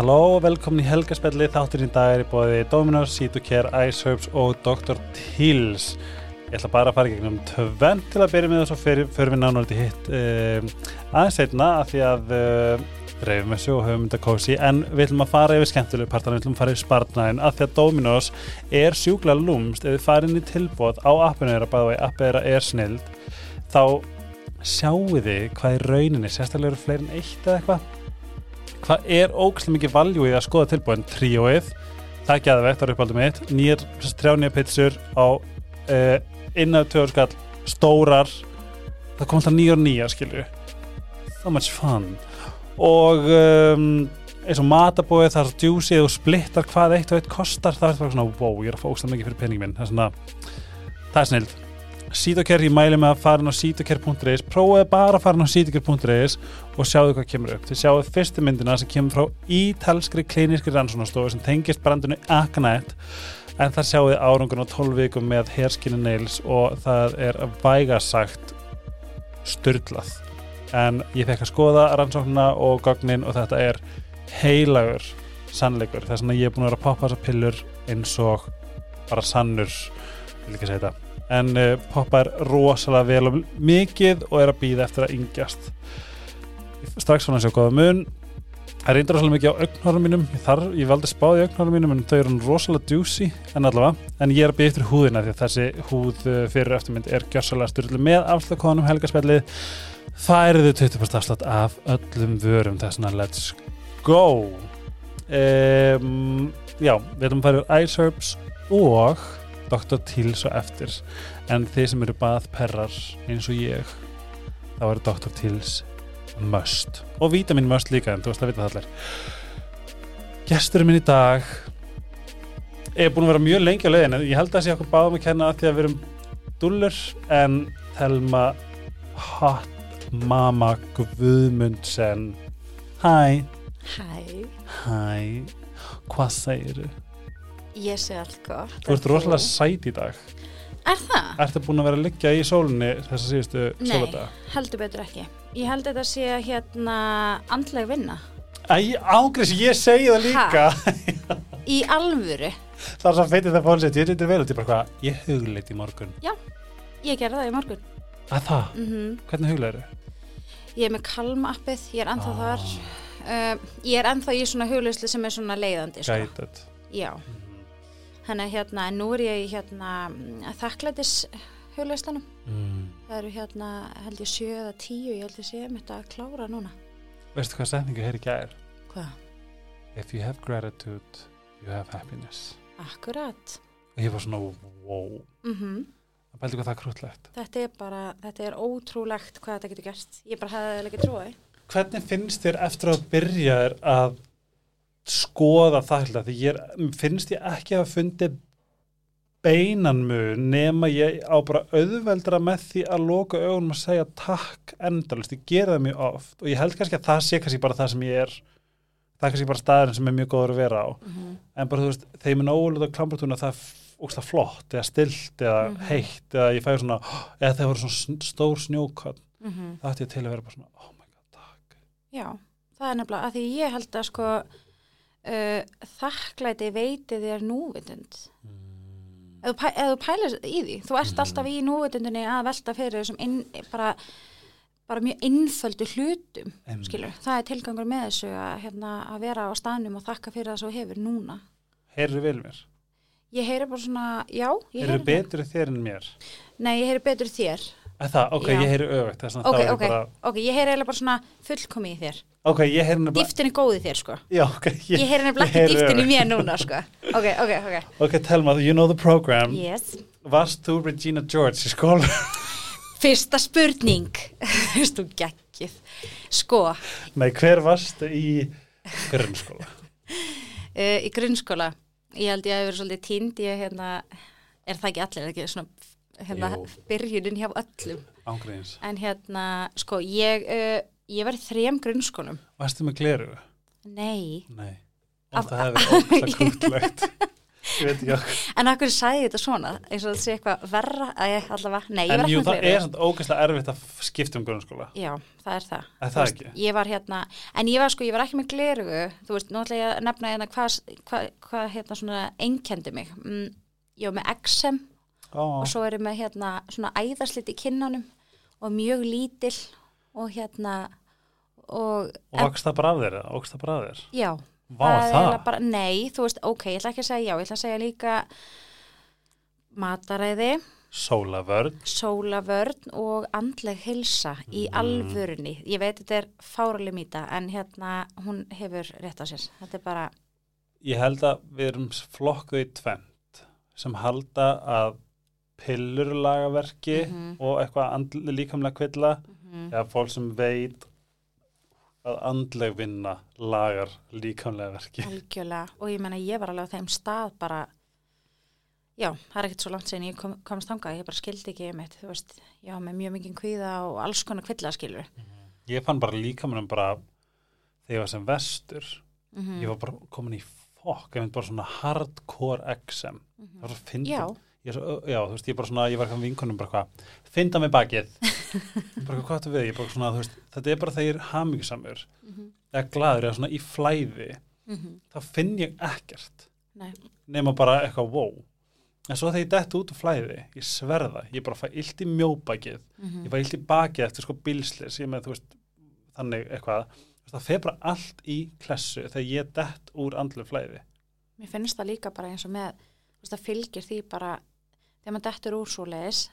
Halló og velkomin í helgaspelli þátturinn í dag er í bóði Dominos, Citocare, Iceherbs og Dr. Teals. Ég ætla bara að fara í gegnum tvent til að byrja með og svo fyrir við nánar til hitt um, aðeins einna að því að uh, reyfum þessu og höfum þetta kósi. En við ætlum að fara yfir skemmtilegu partan við ætlum að fara yfir spartnæðin að því að Dominos er sjúkla lúmst ef þið farið inn í tilbót á appinu þeirra bæða og appið þeirra er snild þá sjáu þið hvað er rauninni sérstaklega eru fleiri en eitt eða eitthvað hvað er ógæslega mikið valjú í að skoða tilbúin tríóið, það er gæðvegt það er uppaldum mitt, nýjar trjánýja pitsur á uh, innan töðurskall, stórar. Það kom alltaf nýjar nýjar skilju so much fun. Og um, eins og matabóið það er djúsið og splittar hvað eitt og eitt kostar, það er bara svona wow, ég er að fá ógæslega mikið fyrir peningin það er svona, það er snild Sítokær, ég mæli með að fara inn á sítokær.is prófaði bara að fara inn á sítokær.is og sjáðu hvað kemur upp. Þið sjáðu fyrstu myndina sem kemur frá ítalskri klíniskri rannsónastofu sem tengist brandunni Aknet en það sjáðu árangun á 12 vikum með herskinni nails og það er vægasagt styrlað. En ég fekk að skoða rannsóknuna og gagnin og þetta er heilagur sannleikur. Það er svona ég er búin að vera að poppa þessa pillur eins og bara sannur, vil ekki segja þetta en uh, poppar rosalega vel og mikið og er að býða eftir að yngjast. Strax svona séu góða mun. Það reyndir rosalega mikið á augnhórum mínum. Ég, þarf, ég valdi spáði augnhórum mínum en þau eru rosalega djúsi en allavega en ég er að býða eftir húðina því að þessi húð uh, fyrir eftirmynd er gjörsalega styrlu með afslagkonum helgarspellið það eru þau 20% afslátt af öllum vörum þessuna let's go. Um, já, við ætlum að fara úr Ice Herbs og Dr. Teals og eftir en þeir sem eru baðperrar eins og ég þá eru Dr. Teals must og vítamin must líka en þú veist að vita það allir gesturinn minn í dag er búin að vera mjög lengi á leiðin en ég held að það sé okkur báðum að kenna því að við erum dullur en Telma Hot Mama Guðmundsen Hæ Hæ, Hæ Hvað segir þú? Ég sé allt gott. Þú ert rosalega sæt í dag Er það? Ertu búin að vera að liggja í sólunni þessa síðustu Nei. sóladaga? Heldur betur ekki. Ég held að þetta sé hérna andleg vinna. Æ, ágriðs, ég segi það líka Í alvöru. Það er svo feitið það fólk ég er vel út í bara hvað, ég hugleit í morgun Ég gerði það í morgun. að það, Mm hvernig hugleiru? Ég er með Calm appið, ég er ennþá þar. Uh, ég er ennþá í svona hugleyslu sem er svona leiðandi. Sko. Gætet Já. Þannig að hérna, en nú er ég hérna þakklætis hugleyslanum. mm. Það eru hérna, held ég, sjö eða tíu, ég held ég sé mitt að klára núna. Veistu hvað setningu hér í gær? Hvað? If you have gratitude, you have happiness Akkurat. og ég var svona, wow Mhm. það bældi hvað það er krútlegt Þetta er bara, þetta er ótrúlegt hvað þetta getur gert. Ég bara hefði ekki trúið. Hvernig finnst þér eftir að byrja að skoða það hérna? Því ég er, finnst ég ekki að fundi beinan mun nema ég á bara auðveldra með því að loka augunum að segja takk endalist, ég gera það mjög oft og ég held kannski að það sé kannski bara það sem ég er það er kannski bara staðurinn sem er mjög góður að vera á Mm en bara þú veist, þegar ég minn ólega á klambrutuna það ógst flott eða stilt eða Mhm. heitt eða ég fæði svona eða þegar voru svona stór snjókvæð -hmm. það ætti ég til að vera bara svona oh my god, takk Já, það er nefnilega að því ég held að sko uh, þakklæti veiti þér núvitund. mm. Ef þú pæ- ef þú pælir í því, þú ert Mhm. alltaf í núvitundinni að velta fyrir þessum inn, bara, bara mjög innföldu hlutum, Einmitt. skilur. Það er tilgangur með þessu að, hérna, að vera á staðnum og þakka fyrir það þú hefur núna. Heyrðu vel mér? Ég heyri bara svona, já, Heyrðu betur þér en mér? Nei, ég heyri betur þér. Að það, ok, Já. ég heyri að Ok, ég ok, bara ok, ég heyri eiginlega bara svona fullkomi í þér. ok, ég heyri nefnilega Dýftin er góð í þér, sko. já, ok, Ég heyri nefnilega ég ekki dýftin í mér núna, sko. Ok, ok, ok. ok, Telma, you know the program Yes. varst þú Regina George í skóla? Fyrsta spurning. Þú geggið. Sko, nei, hver varstu í grunnskóla? uh, í grunnskóla, ég held ég að verið svolítið tínd, ég hérna, er það ekki allir, ekki svona, hérna, byrjunin hjá öllum. ángríns, En hérna, sko, ég, uh, ég var í þrem grunnskólum. varstu með gleru? Nei. nei, Af- það veit ekki okkur. En akkur sagði ég þetta svona, eins og þetta sé eitthvað verra, ég nei, ég En jú, það er svona ógeðslega erfitt að skipta um grunnskóla. Já, það er það. Það veist? Ég var hérna, en ég var sko, ég var ekki með glerugu, þú veist, nú ætla ég að nefna hérna hvað, hvað, hvað hérna svona einkendi mig. Mm, ég var með XM og svo er ég með hérna svona æðarslit í kinnanum og mjög lítil og hérna, og, og vakst það bara af þér, eða? Ógst það bara af þér? já, Vá, það? eiginlega Bara, nei, þú veist, ok, ég ætla ekki að segja já, ég ætla að segja líka mataræði, Sólavörn. sólavörn og andleg hilsa í Mm. alvörunni. Ég veit þetta er fáraleg mýta en hérna hún hefur rétt á sér. Þetta er bara, Ég held að við erum flokkuð í tvent sem halda að pillurlagaverki Mhm. og eitthvað líkamlega kvilla. Mm, eða fólk sem veit að andleg vinna lagar líkamlega verki. algjörlega. Og ég menna ég var alveg á þeim stað bara já, það er ekkert svo langt sen ég kom, komst þangað, ég bara skildi ekki einmitt, þú veist, var með mjög mikið kvíða og alls konar kvilla skilur Ég fann bara líkamannum bara þegar ég var sem vestur. Mm ég var bara komin í fokk ég mynd bara svona hardcore XM það var svo fyndið. Já, ég, já, þú veist, ég bara svona, ég var eitthvað vinkonum bara hvað, fynda mig bakið. Bara hvað áttu við, ég bara svona, þú veist þetta er bara þegar ég er hamingjusamur Mhm. eða glaður eða svona í flæði mm þá finn ég ekkert. Nei, nema bara eitthvað wow. En svo þegar ég dett út úr flæði, ég sverða ég bara fæ illt í mjóbakið mm ég fæ illt í bakið eftir sko bílslis ég með, þú veist, þannig eitthvað Þú það fer bara allt í klessu þegar ég dett úr andlu flæði. Mér finnst það líka bara eins og með þú veist, það fylgir því bara þegar maður dettur úr svo leiðis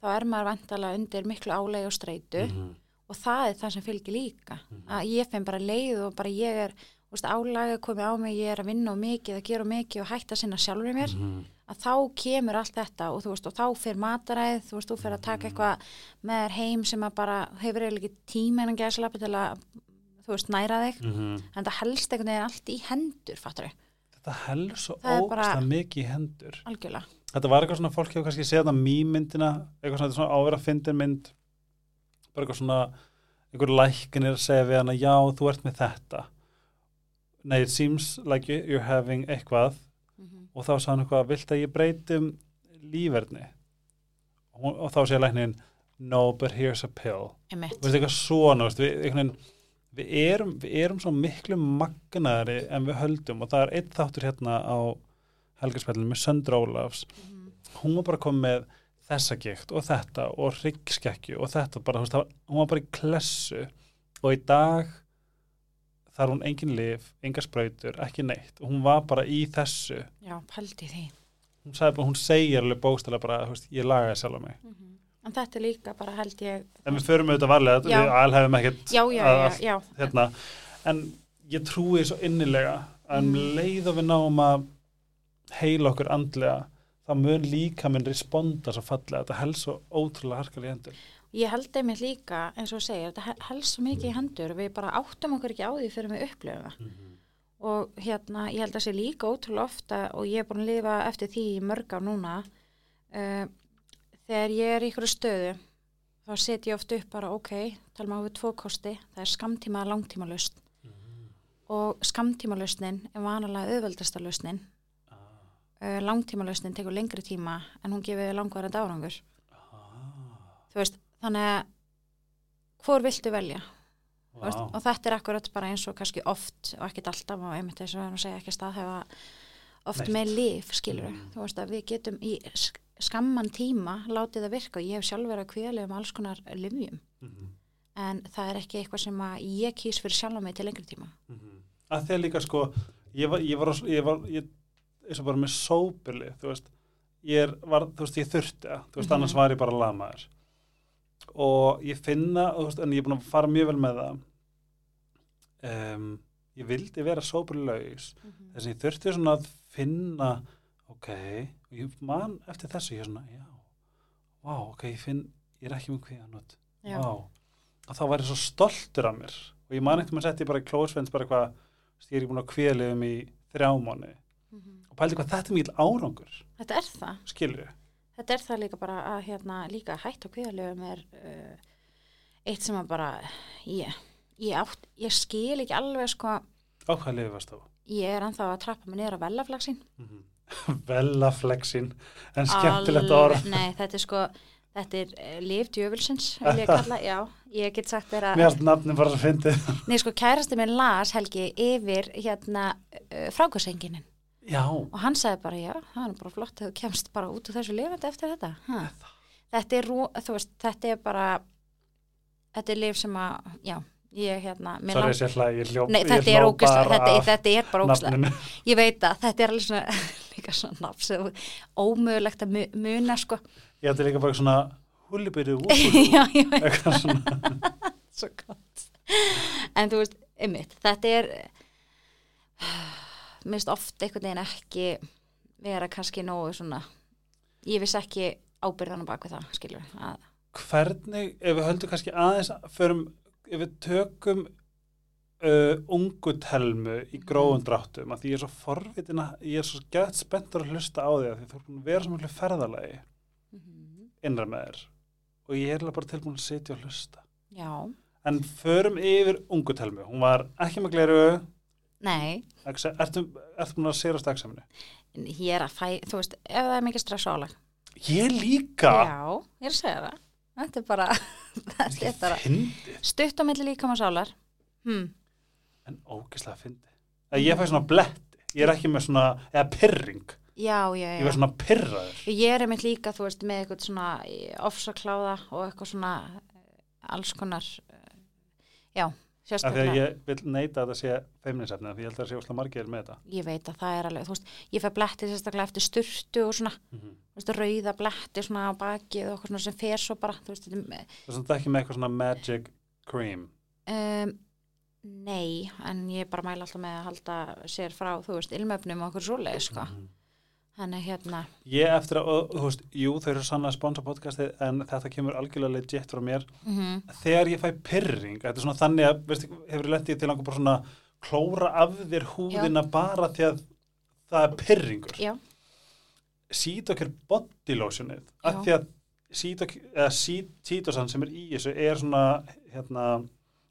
þá er maður vantalega undir miklu álegi og streitu -hmm. og það er það sem fylgir líka. Að ég finn bara leið og bara ég er álagi komið á mig, ég er að vinna og mikið að gera og mikið og hætta að sinna sjálfur mér Mhm. að þá kemur allt þetta og þú veist og þá fyrir mataræð, þú veist, þú fyrir að taka eitthvað með þér heim sem að bara hefur eiginlega ekki tíma en að gæsa til að þú veist, næra þig. Mhm. en það helst einhvern veginn allt í hendur, fattur þetta Það er ógst bara- mikið í hendur. Algjörlega þetta var eitthvað svona, fólk hefur kannski séð þetta mýmyndina, eitthvað svona, er svona ávera fyndin mynd. Bara eitthvað svona einhver læknir að segja við hana já, þú ert með þetta. Nei, it seems like you- you're having eitthvað. Mm -hmm. og þá sagði hann eitthvað, vilt að ég breytum lífverðni og, og þá segja læknin no, but here's a pill. Veist eitthvað svona, veist, við, veginn, við, erum, við erum svo miklu magnaðari en við höldum. Og það er einn þáttur hérna á helgarspillinu með Söndra Ólafs. Mhm. hún var bara komið með þessa gikt og þetta og ryggskekkju og þetta bara, veist, var, hún var bara í klessu og í dag þar hún engin lif, enga sprautur, ekki neitt. Og hún var bara í þessu. Já, pældi því. Hún, bara- hún segir alveg bókstælega bara, veist, ég lagaði sjálf á mig en þetta er líka bara held ég en við förum auðvitað varlega, Já. við alhefum ekkert já, já, að- hérna, en ég trúi svo innilega að um Mhm. leið og við náum að heila okkur andlega þá mun líka minn responda svo fallega, þetta helst svo ótrúlega harkar í hendur Ég held einmitt líka, eins og segir, þetta hel- helst svo mikið í hendur, við bara áttum okkur ekki á því fyrir við upplifum það. Og hérna, ég held að sé líka ótrúlega ofta og ég er búin að lifa eftir því í mörg á núna, uh, þegar ég er í ykkur stöðu, þá set ég oft upp bara, ok, talum á við tvo kosti, það er skamtíma langtíma lausn. Og skamtíma lausnin er vanalega auðveldasta lausnin. Uh, langtíma lausnin tekur lengri tíma en hún gefur langvarandi árangur. Þú veist, þannig að hvor viltu velja? Þú Veist, og þetta er akkurat bara eins og kannski oft og ekkert alltaf og einmitt þess að segja ekki staðhefa oft Neitt. með lif skilur Mm. þú veist að við getum í sk- skamman tíma látið að virka og ég hef sjálf verið að kvíðlega um alls konar livjum en það er ekki eitthvað sem að ég kýs fyrir sjálf mig til lengri tíma að því að líka sko ég var, ég var, ég var ég, eins og bara með sópili þú veist, ég er, var, þú veist, ég þurfti þú veist, Mhm. annars var ég bara lamaður. Og ég finna þú veist, en ég er búin að fara mjög vel með það. Um, ég vildi vera sópili laus þess að ég þurfti svona að finna ok, og ég man eftir þessu, ég er svona, já vá, ok, ég finn, ég er ekki með kvíðanót Já. vá, og þá var ég svo stoltur af mér. Og ég man eftir maður setti bara í klósvens bara eitthvað, ég er ekki búin að kvíðaliðum í þrjá mánu Mhm. og pældi hvað þetta er mjög árangur. Þetta er það. Skilur þetta er það líka bara að hérna líka hætt og kvíðalöfum er uh, eitt sem að bara ég, ég, átt, ég skil ekki alveg sko. Á hvað lifi varst þá ég er anþá að trappa mig niður á velaflagsin mm Vellaflexin, en skemmtilegt orð. Nei, þetta er sko, þetta er uh, Líf djöfulsins, vil ég kalla, já, ég get sagt þér Mér að, erst nafni bara svo fyndið. nei sko, kærasti minn las Helgi yfir hérna uh, frákvæsenginin Já, og hann sagði bara, já, það er bara flott að þú kemst bara út úr þessu lifandi eftir þetta. Ha. Þetta er, veist, þetta er bara, þetta er lif sem að, já, ég hérna, sorry ég hlæ, ég hljóp, Nei, þetta er bara þetta, þetta er bara nafninu. Ég veit að þetta er alveg svona, líka svona nafn sem ómögulegt að mu- muna, sko. Ég ætti líka bara svona, veit, eitthvað svona. svo gott. En þú veist, einmitt, þetta er, minnst oft einhvern veginn ekki vera kannski nógu svona, ég viss ekki ábyrðan á bakvið það, skilur að, Hvernig, ef við höldum kannski aðeins, förum, ef við tökum uh, ungu telmu í gróðum dráttum, að því ég er svo forvitin að, ég er svo gett spenntur að hlusta á því að því þú er að vera svo mjög ferðalagi innra með þér. Og ég er bara tilbúin að sitja og hlusta. já, En förum yfir ungu telmu, hún var ekki með gleru, nei, ertu, ertu búin að sérast eksaminu? ég er að fæ, þú veist, ef það er mikið stress álag. Ég líka! Já, ég er að segja það. Þetta er bara, þetta er bara stutt á milli líkama sálar. Hmm. en fyndið. Að ég fæ svona bletti, ég er ekki með svona, eða pyrring, Já, já, ég já. fæ svona pyrraður. Ég er einmitt líka, þú veist, með eitthvað svona ofsakláða og eitthvað svona eh, alls konar, eh, já, sérstaklega. að ég vil neita að það sé feimnisefni, af því ég held að það sé óslega margir með þetta. Ég veit að það er alveg, þú veist, ég fæ bletti sérstaklega eftir sturtu og svona, Mm -hmm. þú veist, rauða bletti svona á bakið og eitthvað svona sem fer svo bara, þú veist, þetta Það er svona ekki með eitthvað svona magic cream. um, nei, en ég bara mæla alltaf með að halda sér frá, þú veist, ilmöfnum og okkur svoleið, sko. Mhm. Þannig hérna, Ég eftir að, og, þú veist, jú þau eru sann að sponsa podcastið en þetta kemur algjörlega legit frá mér. mm Þegar ég fæ pyrring, þetta er svona þannig að, veistu, hefur lendið til langar bara svona klóra af þér húðina bara því að það er pyrringur. já, Sít okkur body lotionið, af Já. því að sítosan sem er í þessu er svona, hérna,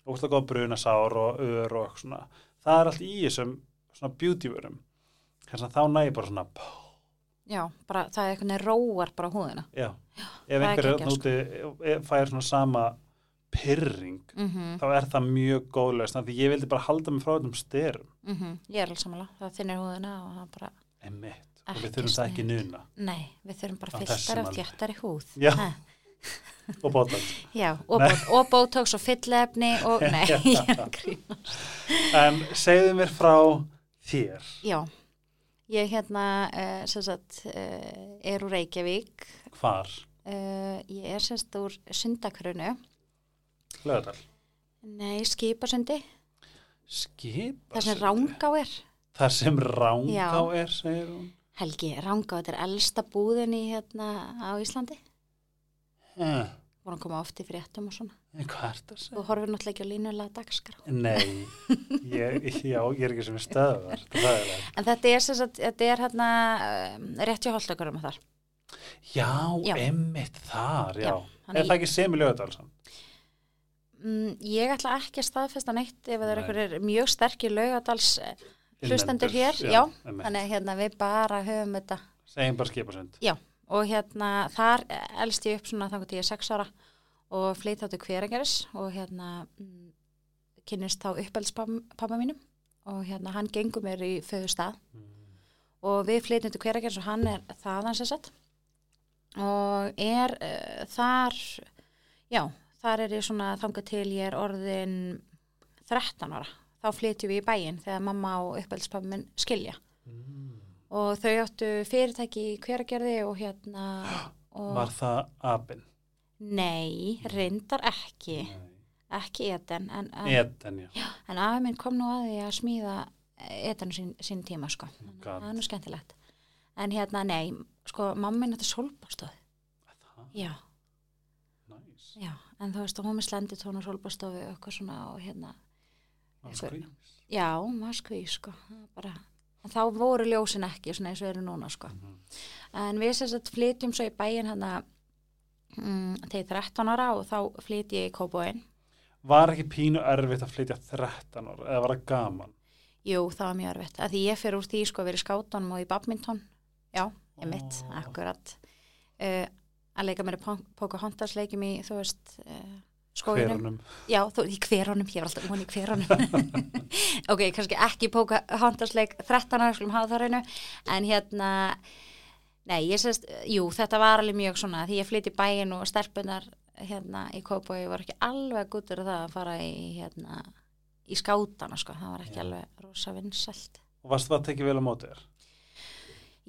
óslega góð brunasár og ör og svona. Það er allt í þessum svona beautyvörum. Þannig að þá næ ég bara svona, já, bara það er eitthvað róar bara húðina. Já, ef það er einhver er geggjað, sko. núti fær svona sama pyrring, Mm þá er það mjög góðlegst, þannig að ég vildi bara halda mig frá þessum styrum, Ég er alveg samanlega, það þinnir húðina og það bara, emitt, og við þurfum það ekki nuna nei, við þurfum bara fylltar af alveg. þjættari húð. Já. Og bótað. Já, og, og bótóks og fyllefni og, nei, ég er að grína. En segðu mér frá þér. Já, ég hérna, uh, sem sagt, uh, er úr Reykjavík, Hvar? uh, ég er semst úr Sundakrunu, Lögadal. nei, Skipasundi, Skipa. þar sem Rángá er. Þar sem rángá er, segir hún. Helgi, Rángá, þetta er elsta búðin í hérna á Íslandi. Eh, voru að koma oft í fréttum og svona. Er Þú horfir náttúrulega ekki á línulega dagskrá. Nei, ég, já, ég er ekki sem stöðvar. Er. En þetta er, sem sagt, þetta er hérna um, rétt hjá holdakurum þar. Já, Já. emmitt þar, já. Er það ekki sem í lögadalsan? Mm, ég ætla ekki að staðfesta neitt ef það er Nei. einhverjir mjög sterkir laugadals hlustendur hér. Já, þannig hérna, við bara höfum þetta. Segjum bara skipasund. Já, og hérna þar elst ég upp svona þannig að ég er sex ára og flyt áttu hverageris og hérna mm, kynnist þá uppelspappa mínum og hérna hann gengur mér í föðu stað. Og við flytjum til hverageris og hann er þaðan sér sett og er uh, þar já, þar er ég svona þangað til ég er orðin 13 ára. Þá flytjum við í bæinn þegar mamma og uppelspappa minn skilja. Og þau áttu fyrirtæki í hveragerði og hérna og Var það apinn? Nei, reyndar ekki ekki eten en, en, Eden, já. en afi minn kom nú að því að smíða etanu sín, sín tíma sko að God. það er nú skemmtilegt en hérna nei, sko mamma minn þetta solbástofu Það, já, næs. já, en þú veist að hún með slendi tónu solbástofu og eitthvað svona og hérna Eitthvað. já, maður skví sko er bara, en þá voru ljósin ekki svona eins og eru núna sko Mhm. En við sem sagt flytjum svo í bæin hann að mm, þegar ég er 13 ára og þá flyt ég í Kóbóin. Var ekki pínu erfitt að flytja 13 ára, eða var það gaman? Jú, það var mjög erfitt. Því ég fer úr því sko að vera í skátunum og í badminton já, ég mitt, Ó. akkurat uh, að leika mér í Pocahontas leikjum í, þú veist uh, skóginum, Hverunum. já, þú, í hverunum ég var alltaf von í hverunum ok, kannski ekki Pocahontas leik 13 ára, skulum hafa það hreinu en hérna nei, ég sést, jú, þetta var alveg mjög svona því ég flytti bæin og stelpunar hérna í Kópói var ekki alveg guttur það að fara í hérna í skátana, sko, það var ekki Já. alveg rosa vinsælt Og varstu það að tekið vel á móti þér?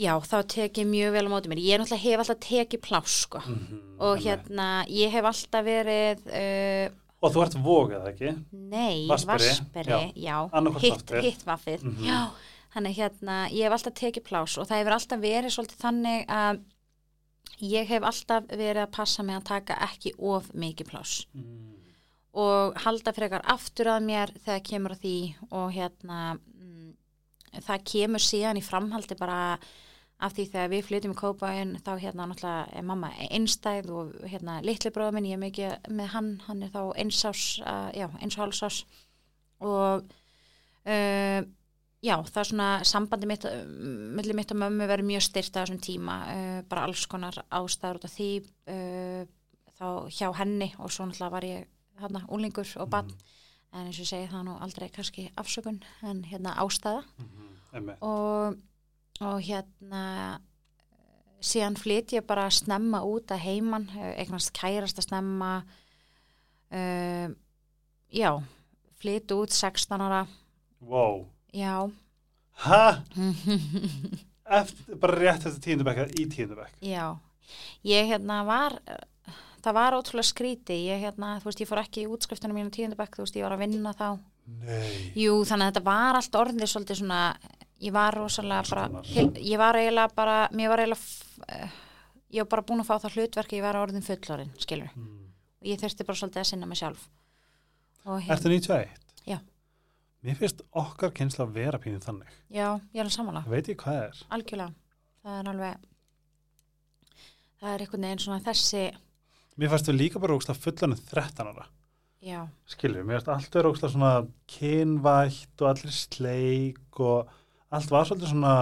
Já, þá tek ég mjög vel á móti mér. Ég er náttúrulega hef alltaf tekið pláss, sko. Mhm, Og einmitt. hérna, ég hef alltaf verið, uh, Og þú ert vogað, ekki? nei, Vatnsberi, vasperi, já. já, hitt, vaffið, Mhm. já. Þannig hérna, ég hef alltaf tekið pláss og það hefur alltaf verið svolítið þannig að ég hef alltaf verið að passa mig að taka ekki of mikið pláss Mm. og halda frekar aftur að mér þegar kemur að því og hérna mm, það kemur síðan í framhaldi bara af því þegar við flytjum í Kópain þá hérna náttúrulega er mamma einstæð og hérna litli bróða minn ég er mikið með hann, hann er þá einsás uh, já, eins og hálsás og uh, já, það er svona sambandi mitt uh, milli mitt og mömmu verið mjög styrt á þessum tíma, uh, bara alls konar ástæður út af því uh, þá hjá henni og svo náttúrulega var ég hérna úlingur og bann en eins og ég segi það nú aldrei kannski afsökun en hérna ástæða Mhm, einmitt. og, og hérna síðan flyt ég bara snemma út að heiman, eh, eignast kærast að snemma uh, já flyt út 16 ára Wow. Já Hæ? Bara rétt eftir tíundabekka í tíundabekk. já, ég hérna var það var ótrúlega skríti ég hérna, þú veist, ég fór ekki í útskriftunum mínu tíundabæk, þú veist, ég var að vinna þá Nei. Jú, þannig að þetta var allt orðið svolítið svona, ég var rosalega bara, ég var eiginlega bara, mér var eiginlega, eh, ég var bara búin að fá það hlutverk, ég var orðin fullorinn, skilur Mm. ég þurfti bara svolítið að sinna mig sjálf. Hérna, Ertu 91? Já. Mér finnst okkar kynsla að vera pínum þannig. já, ég er alveg sammála, Ég veit ég hvað það er. algjörlega, það er alveg, það er einhvern veginn svona þessi, Mér fannst við líka bara ógslag fullanum 13 ára. já, Skilju, mér finnst allt vera ógslag svona kynvætt og allir sleik og allt var svolítið svona,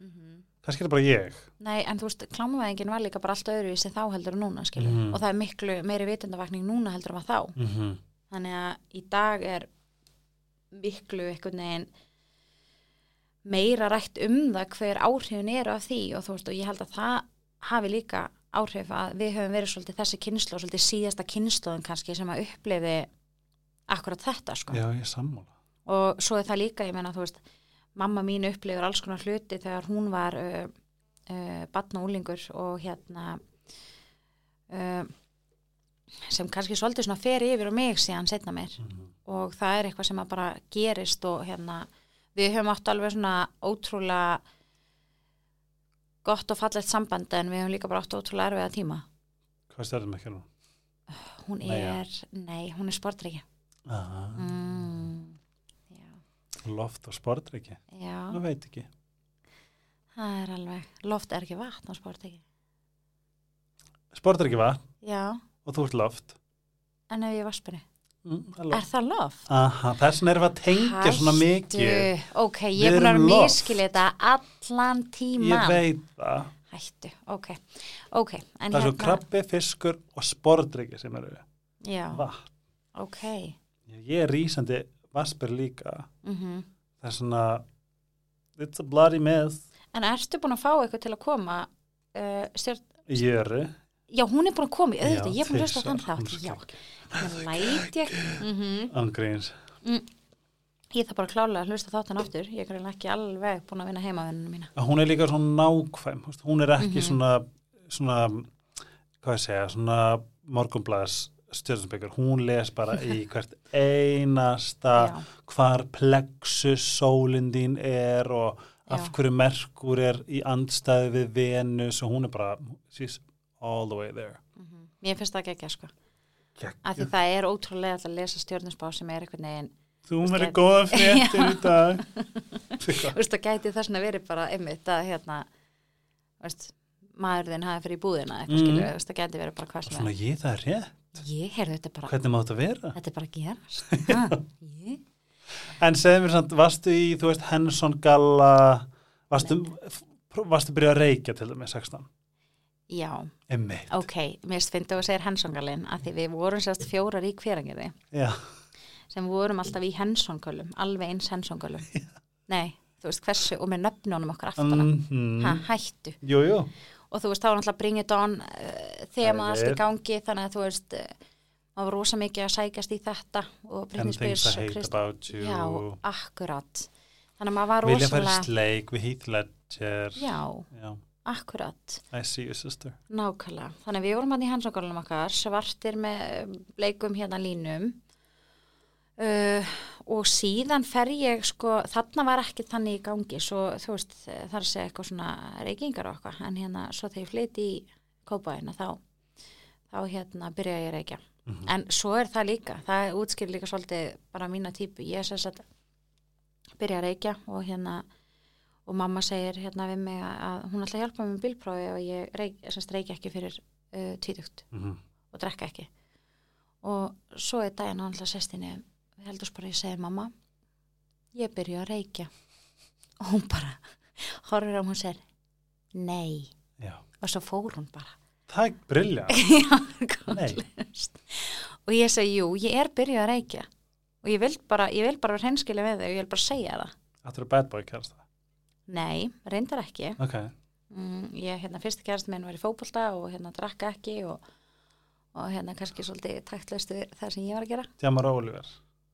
mm kannski er það bara ég. Nei, en þú veist, klámavæðingin var líka bara allt öðru í sig þá heldur en núna, skilur, Mhm. og það er miklu meiri vitundavakning núna heldur en var þá. Mm -hmm. þannig að í dag er miklu einhvern veginn meira rætt um það hver áhrifin eru af því. Og þú veist og ég held að það hafi líka áhrif að við höfum verið svolítið þessi kynslu og svolítið síðasta kynsluðin kannski sem að upplifi akkurat þetta sko. Já, ég sammála. og svo er það líka, ég meina þú veist mamma mín upplifir alls konar hluti þegar hún var uh, uh, batn og úlingur og hérna uh, sem kannski svolítið svona fer yfir og mig síðan setna mér Mm og það er eitthvað sem að bara gerist og hérna við höfum átt alveg svona ótrúlega gott og fallegt samband en við höfum líka bara átt ótrúlega erfiða tíma. Hvað stjórnum ekki nú? hún Nei, er, nei, hún er sportriki mm, Loft og sportriki. já. Það veit ekki. það er alveg, loft er ekki vatn á sportriki Sportriki var já, og þú ert loft. en ef ég vaspinni Mm, er er það loft? Aha, þess vegna erum við að tengja svona mikið. ok, ég er búin að miskili þetta allan Ég tíman veit það. hættu, ok, ok en Það er svo hérna- krabbi, fiskur og sportriki sem eru já, vatn. ok Ég er rísandi vaspir líka. mhm Það er svona, it's a bloody mess. En ertu búin að fá eitthvað til að koma uh, stjórn, Jöru. Já hún er búin að koma í auðvitað, ég er búin að hlusta þann þátt já, þannig læt ég mm Angriðins. ég þarf bara klálega að hlusta þáttan aftur ég er ekki alveg búin að vinna heimavinninu mína Hún er líka svona nákvæm. Hún er ekki Mhm. svona, svona, hvað ég segja, svona morgunblæðs stjórnsbyggur. Hún les bara í hvert einasta já, hvar plexus sólinn þín er og af Já. hverju Merkur er í andstæði við Venus og hún er bara, she's all the way there. mm mér finnst það ekki sko af því það er ótrúlega að lesa stjórnusbá sem er einhvern veginn, Þú verður veist, góða fréttir í dag. þú veist það gæti þess að verið bara einmitt að hérna veist, maður þinn hafi fyrir í búðina eitthvað Mhm. skilur, þú veist það gæti verið bara hvað sem Svona ég það er rétt. er ég heyrðu þetta er bara, Hvernig má þetta vera? þetta er bara að gerast ha, En segðu mér samt, varstu í, þú veist, Henson Galla, varstu Varstu byrjað að reykja til dæmis 16? Já, Emmitt. ok, mér finnst þú að segja hensongalinn að því við vorum sérst fjórar í hverangirði Já, sem vorum alltaf í hensongölum, alveg eins hensongölum. Nei, þú veist hversu, og með nöfnunum okkar aftana. mm Ha, hættu. jú, jú. Og þú veist, þá var náttúrulega Bring It On uh, þema allt í gangi, þannig að þú veist, uh, maður var rosa mikið að sækjast í þetta og Spears I og Krist-. Já, akkurat. Þannig að maður var Vilja færi rosalega, sleik við Ledger. já, Já. Akkurat. I see you sister. Nákvæmlega. Þannig við vorum hann í hansangólunum okkar, svartir með bleikum hérna línum uh, og síðan fer ég sko, þarna var ekki þannig í gangi, svo þú veist það er að segja eitthvað svona reykingar og eitthvað, en hérna svo þegar ég flytti í kópaðina þá, þá hérna byrja ég að reykja. Mhm. En svo er það líka, það útskýr líka svolítið bara mína típu, ég er sagt byrja að reykja og hérna og mamma segir hérna við mig að hún ætla að hjálpa mér með bílprófi og ég reik, reykja ekki fyrir uh, tvítugt Mhm. og drekka ekki og svo er daginn hann alltaf sestinni við heldur bara ég segi mamma ég byrju að reykja og hún bara horfir á hún og segir nei Já. og svo fór hún bara Það er kollust. og ég segi jú, ég er byrjuð að reykja og ég vil bara, bara vera hreinskilega við þau og ég vil bara segja það Þetta er bad boy kærasta. Nei, reyndar ekki Ok. mm, ég, hérna, fyrsti kærast minn var í fótbolta og hérna drakka ekki og, og hérna kannski svolítið taktlaust það sem ég var að gera Djamar Oliver.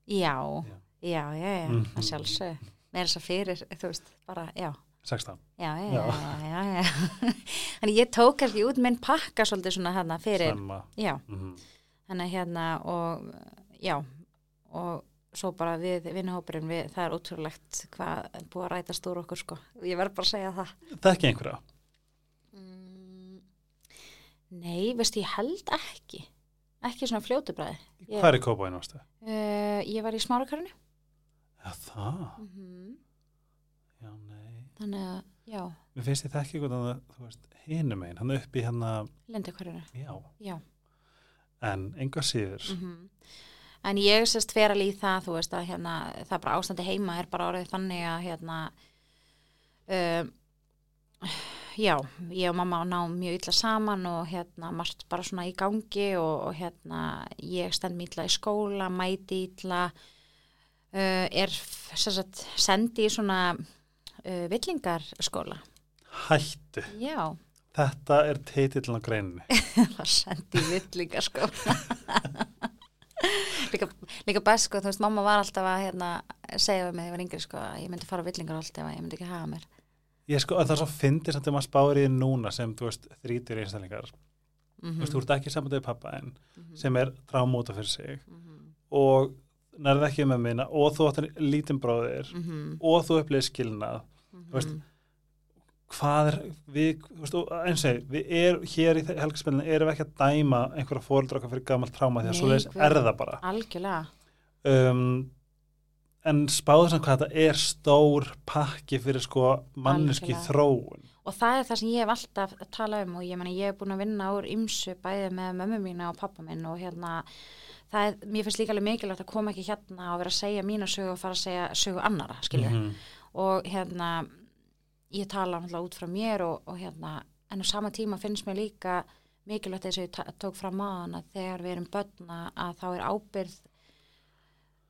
já, Já. já, já, Mhm. það sjálfsög með þess að fyrir, þú veist, bara, já 16. já, já, Já. já, já, þannig ég tók kannski út minn pakka svolítið svona hérna fyrir, Snemma. já, Mhm. þannig að hérna og, já, og svo bara við vinnahópurinn, við, það er ótrúlegt hvað er búið að rætast úr okkur, sko ég verð bara að segja það Það er ekki einhverja. Mm, Nei, veistu, ég held ekki. Ekki svona fljótubræði. Hvað er í kópáinu ástu? Uh, ég var í smárakarinu. Já, það. Mm -hmm. Já, nei. Þannig að, já, Mér finnst ég þekki eitthvað að þú veist, hinum einn, hann upp í hérna, lindakvarinu. já, Já. en enga síður. Mm En ég sérst fer alveg í það, þú veist, að hérna, það er bara ástandi heima er bara orðið þannig að, hérna, um, já, ég og mamma ná mjög illa saman og hérna, margt bara svona í gangi og, og hérna, ég stend mér illa í skóla, mæti illa, uh, er sérst sendi í svona uh, villingarskóla. Hættu. Já, Þetta er titillin á greininni. það sendi í villingarskóla. líka, líka best sko, þú veist, mamma var alltaf að hérna, segja við mig þegar ég var yngri sko, að ég myndi fara á villingar alltaf ég myndi ekki hafa mér. Ég sko, það er svo fyndið samt þegar maður spáir í því núna sem, þú veist, þrítur einstaklingar. Mm Þú veist, þú ert ekki sambandið við pappa en Mhm. sem er drámóta fyrir sig og nærði ekki með minna og þú áttir lítinn bróðir Mhm. og þú upplýðir skilnað. veist, Hvað er, við, þú veist, og eins og við er, hér í helgarspilinu erum við ekki að dæma einhverja fóreldra okkar fyrir gamalt tráma því að svo leiðis er það bara. Algjörlega. um, en spáðu samt hvað þetta er stór pakki fyrir sko manneski þróun Og það er það sem ég hef alltaf að tala um og ég meni ég hef búin að vinna úr ymsu bæði með mömmu mína og pappa minn og hérna það er, mér finnst líka alveg mikilvægt að koma ekki hérna og vera að segja mína sögu og fara að segja sögu annara, skilju. Mhm. Og hérna ég tala náttúrulega út frá mér og, og hérna en á sama tíma finnst mér líka mikilvægt þess að ég tók fram maðan að þegar við erum börna að þá er ábyrð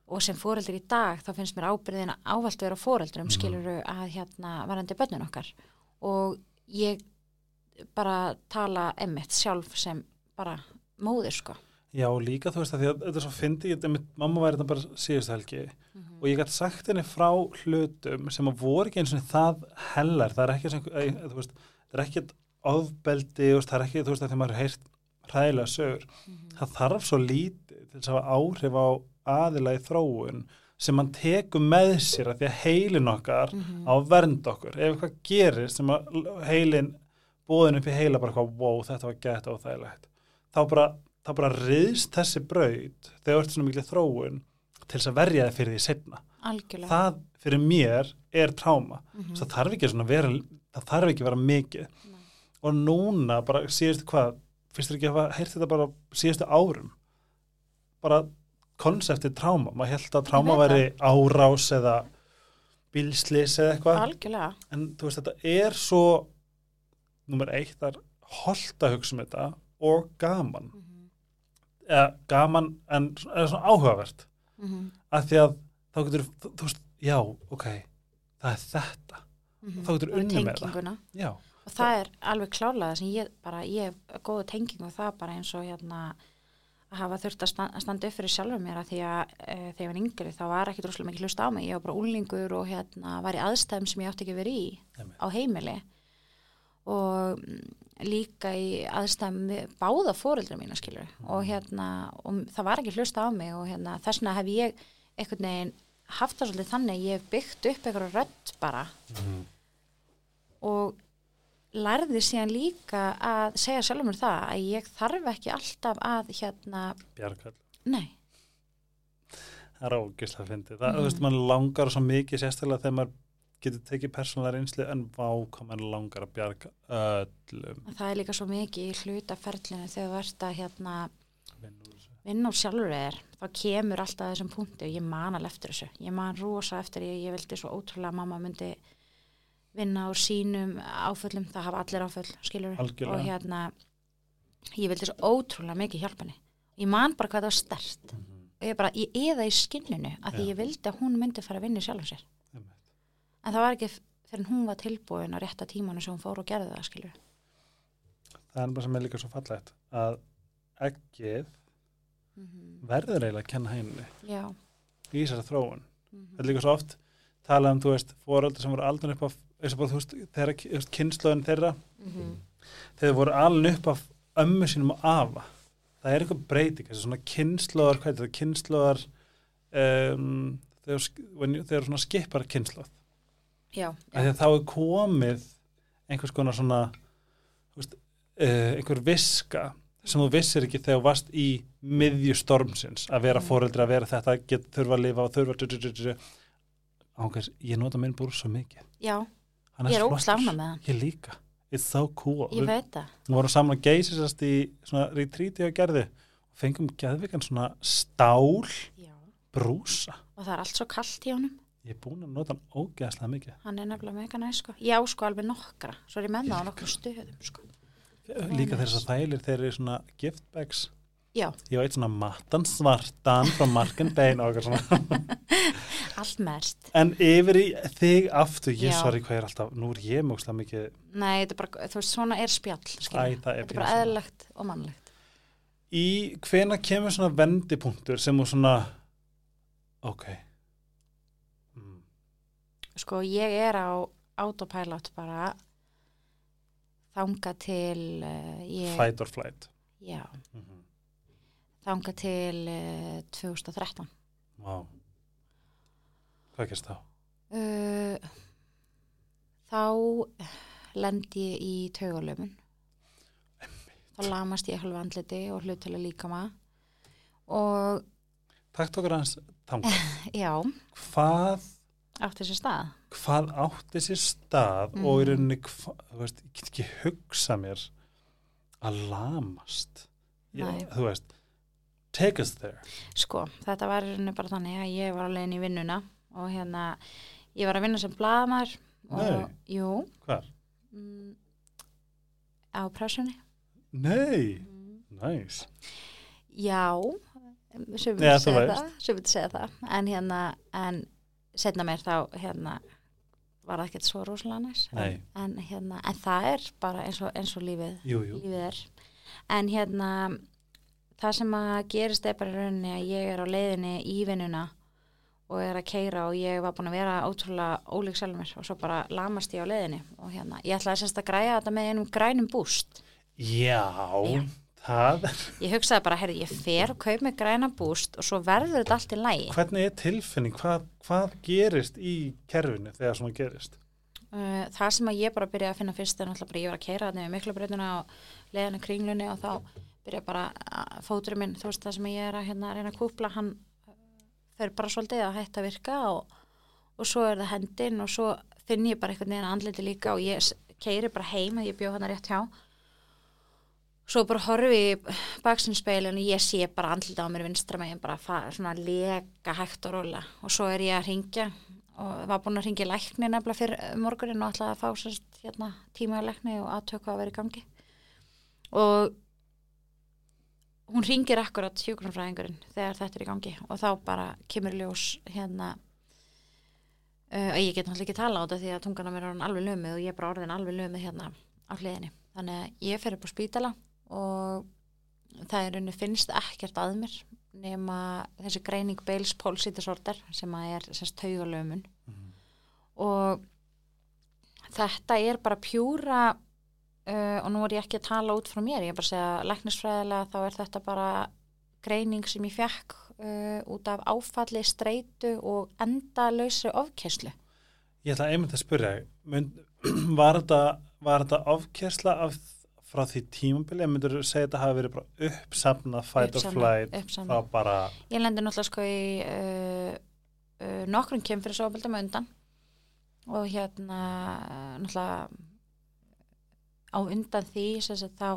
og sem fóreldur í dag þá finnst mér ábyrðin ávalt vera fóreldrum Mhm. skiluru að hérna varandi börnun okkar og ég bara tala emmitt sjálf sem bara móður sko Já, líka þú veist að því að þetta er svo fyndi, ég, mamma væri þetta bara síðustu helgi og ég gæti sagt henni frá hlutum sem að voru ekki eins og það hellar, það er ekki sem, eh, þú veist, það er ekki ofbeldi, það er ekki, þú veist, að því maður heyrt hræðilega sögur, það þarf svo lítið til þess að áhrif á aðila í þróun sem mann tekur með sér að því að heilin okkar á að vernda okkur, ef eitthvað gerir sem að heilin bóðin upp í heila bara eitthvað, wow, þetta var gett óþægilegt, þá bara þá bara riðst þessi braut þegar þú ert svona miklu þróun til þess að verja þið fyrir því setna. algjörlega Það fyrir mér er tráma. Mhm. Það þarf ekki svona vera, það þarf ekki vera mikið. Nei. Og núna bara síðustu hvað, finnst þér ekki að hafa heyrt þetta bara síðustu árum? Bara konseptið tráma. Maður held að tráma væri árás eða bílslis eða eitthvað en þú veist þetta er svo nummer eitt, það er holdt að hugsa um þetta og gaman mm eða gaman en svona áhugavert. -hmm. af því að þá getur þú, þú veist, já, ok það er þetta, Þá getur unnið með það. og það er alveg klárlega sem ég bara, ég hef góða tenging og það bara eins og hérna að hafa þurft að sta- að standa upp fyrir sjálfur mér að því að e, þegar ég var yngri þá var ekki droslega mikið hlust á mig, ég var bara úlingur og hérna var í aðstæðum sem ég átti ekki verið í Einmitt. á heimili og mm, líka í aðstæðum báða fóreldra mína skilur og hérna, og það var ekki hlust á mig og hérna þess vegna hef ég einhvern veginn haft það svolítið þannig, ég hef byggt upp einhverja rödd bara. Mhm. og lærði síðan líka að segja sjálfur mér það að ég þarf ekki alltaf að hérna, bjargall nei, það er ógislega fyndið, það, Mhm. þú veist, mann langar svo mikið sérstaklega þegar maður getur tekið persónulega reynslu en vá hvað mann langar að bjarga öllum það er líka svo mikið í hlutaferlinu þegar þú ert að hérna vinna úr sjálfur þér, þá kemur alltaf þessum punkti og ég man alveg eftir þessu ég man rosa eftir ég, ég vildi svo ótrúlega að mamma myndi vinna úr sínum áföllum, það hafa allir áföll Algjörlega. og hérna ég vildi svo ótrúlega mikið hjálpa henni ég man bara hvað það var stert Mhm. og ég bara, ég eða í skinninu að því Já. ég vildi að hún myndi fara að vinna í sjálfum sér. En það var ekki fyrir hún var tilbúin á rétta tímanu sem hún fór og gerði það skilur það er bara sem er líka svo fallegt að ekkið mm verður eiginlega að kenna henni já. í þessari þróun. Mm þetta er líka svo oft talað um, þú veist, fóröldur sem voru aldrei upp veist, þeirra, þú veist, kynnslóðin þeirra, þeir voru alveg upp af ömmu sínum og afa. Það er eitthvað breyting, svona er þetta, kynnslóðar, um, when you- þegar svona skipar kynnslóð. Já, að þá er komið einhvers konar svona, veist, uh, einhver viska sem þú vissir ekki þegar þú varst í miðju stormsins, að vera Mm. fóreldri, að vera þetta, get, þurfa að lifa og þurfa, ángæs, ég nota minn búr svo mikið. já, Hann ég er ánægð með hann Ég líka. It's so cool. ég Við veit það, vorum saman að geysisast í svona retreati á gerði og fengum geðvikan svona stál já brúsa. og það er allt svo kallt í honum Ég er búin að nota hann ógeðslega mikið. hann er nefnilega mega næ sko. Já sko alveg nokkra, svo er ég með það á nokkra stöðum sko. Líka þess að þælir þeir eru svona gift bags. já, Ég veit svona mattan svartan frá Marken Bein og eitthvað svona. allt mest En yfir í þig aftur, ég svar í hvað er alltaf, nú er ég mjög mikið nei, þetta er bara, þú veist, svona er spjall Æ, er þetta er bara eðlilegt og mannlegt. Í hvena kemur svona vendipunktur sem þú svona ok. Sko ég er á autopilot bara þanga til uh, ég, fight or flight. Já, mm -hmm. þanga til uh, 2013 wow. hvað gerst þá? uh, þá lendi ég í taugalöfun þá lamast ég halva andliti og hlutilega líkama. Og Takk tókur hans tanga já, hvað, átti þessi stað? Hvað átti sér stað og í Mhm. rauninni veist, ég get ekki hugsa mér að lamast. Ég, þú veist take us there. Sko, þetta var í rauninni bara þannig að ég var alveg í vinnuna og hérna, ég var að vinna sem blaðamar og, jú, mm, á pressunni. Nei, nice. Já, sem við segja það, en hérna, en setna mér þá, hérna, var það ekkert svo rosalega næs, Nei. en, hérna, en það er bara eins og, eins og lífið, jú, jú. lífið er, en hérna, það sem að gerist er bara rauninni að ég er á leiðinni í vinnuna og er að keira og ég var búin að vera ótrúlega ólík mér og svo bara lamast ég á leiðinni og hérna, ég ætlaði semst að græja þetta með einum grænum búst Já, Já. Það ég hugsaði bara, herri, ég fer og kaup með græna búst og svo verður þetta allt í lægi Hvernig er tilfinning? Hvað, hvað gerist í kerfinu þegar svona gerist? uh, það sem að ég bara byrjaði að finna fyrst er náttúrulega bara, ég var að keira þetta með miklu breytuna og leiðinu kringlunni og þá byrja bara að fóturinn minn, þú veist það sem ég er að hérna, reyna að kúpla, hann fer bara svolítið að hætta að virka og, og svo er það hendin og svo finn ég bara einhvern veginn andliti líka og ég keiri bara heim að ég bjóð hann rétt hjá svo bara horfi í baksinnspeilin og ég sé bara andliti á mér vinstra megin bara svona leka hægt og róla og svo er ég að ringja og var búin að ringi lækni nefnilega fyrir morgunin og ætlaði að fá sérst, hérna, tíma í lækni og aðtöku að vera í gangi. Og hún ringir akkurat hjókunarfræðingurinn þegar þetta er í gangi. Og þá bara kemur í ljós hérna uh, ég get náttúrulega ekki tala á þetta því að tungan á mér er alveg lömið og ég er bara orðin alveg lömið hérna á hliðinni. Þannig að ég fer upp á spítala og það er unni finnst ekkert að mér nema þessi greining Bales Palsy disorder sem að er semst taugalömun. Og þetta er bara pjúra uh, og nú er ég ekki að tala út frá mér, ég er bara að segja læknisfræðilega þá er þetta bara greining sem ég fekk uh, út af áfalli, streitu og endalausri ofkeslu Ég ætla einmitt að spyrja, var þetta, var þetta ofkjærsla af, frá því tímabili, eða myndur segja að þetta hafi verið bara uppsafnað fight or flight, uppsamna. þá bara, Ég lendi náttúrulega sko í uh, uh, nokkrum kemfyrirsofbildum undan. Og hérna náttúrulega á undan því þá,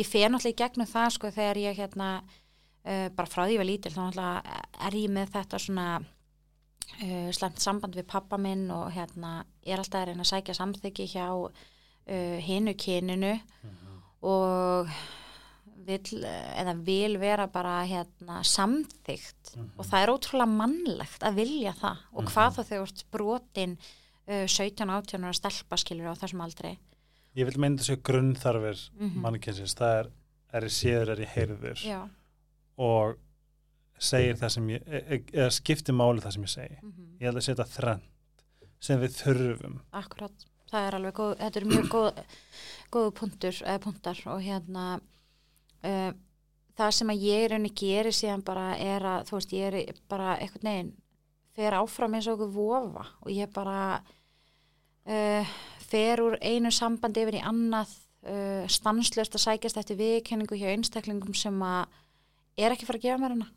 ég fer náttúrulega í gegnum það sko þegar ég hérna uh, bara frá því ég var lítil þá náttúrulega er ég með þetta svona uh, slemt samband við pappa minn og hérna ég er alltaf að reyna að sækja samþyggi hjá uh, hinu kyninu og vil, eða vil vera bara hérna samþygt og það er ótrúlega mannlegt að vilja það. Og hvað þá þegar þú ert brotin uh, 17-18 ára stelpa skilur á þessum aldrei ég vil meina þessu grunnþarfir mm Mhm. mannkynnsins, það er, er í séður, er í heyrður Já, og segir það sem ég, e- e- eða skiptir máli það sem ég segi. mm Ég held að setja þrennt sem við þurfum. akkurat það er alveg góð, þetta er mjög góð góðu punktur, eða punktar og hérna uh, það sem að ég henni gerir síðan bara er að, þú veist, ég er bara eitthvað neginn, fer áfram eins og okkur vofa og ég bara uh, fer úr einu sambandi yfir í annað uh, stanslöst að sækjast eftir viðkenningu hjá einstaklingum sem að er ekki fara að gefa mér hana.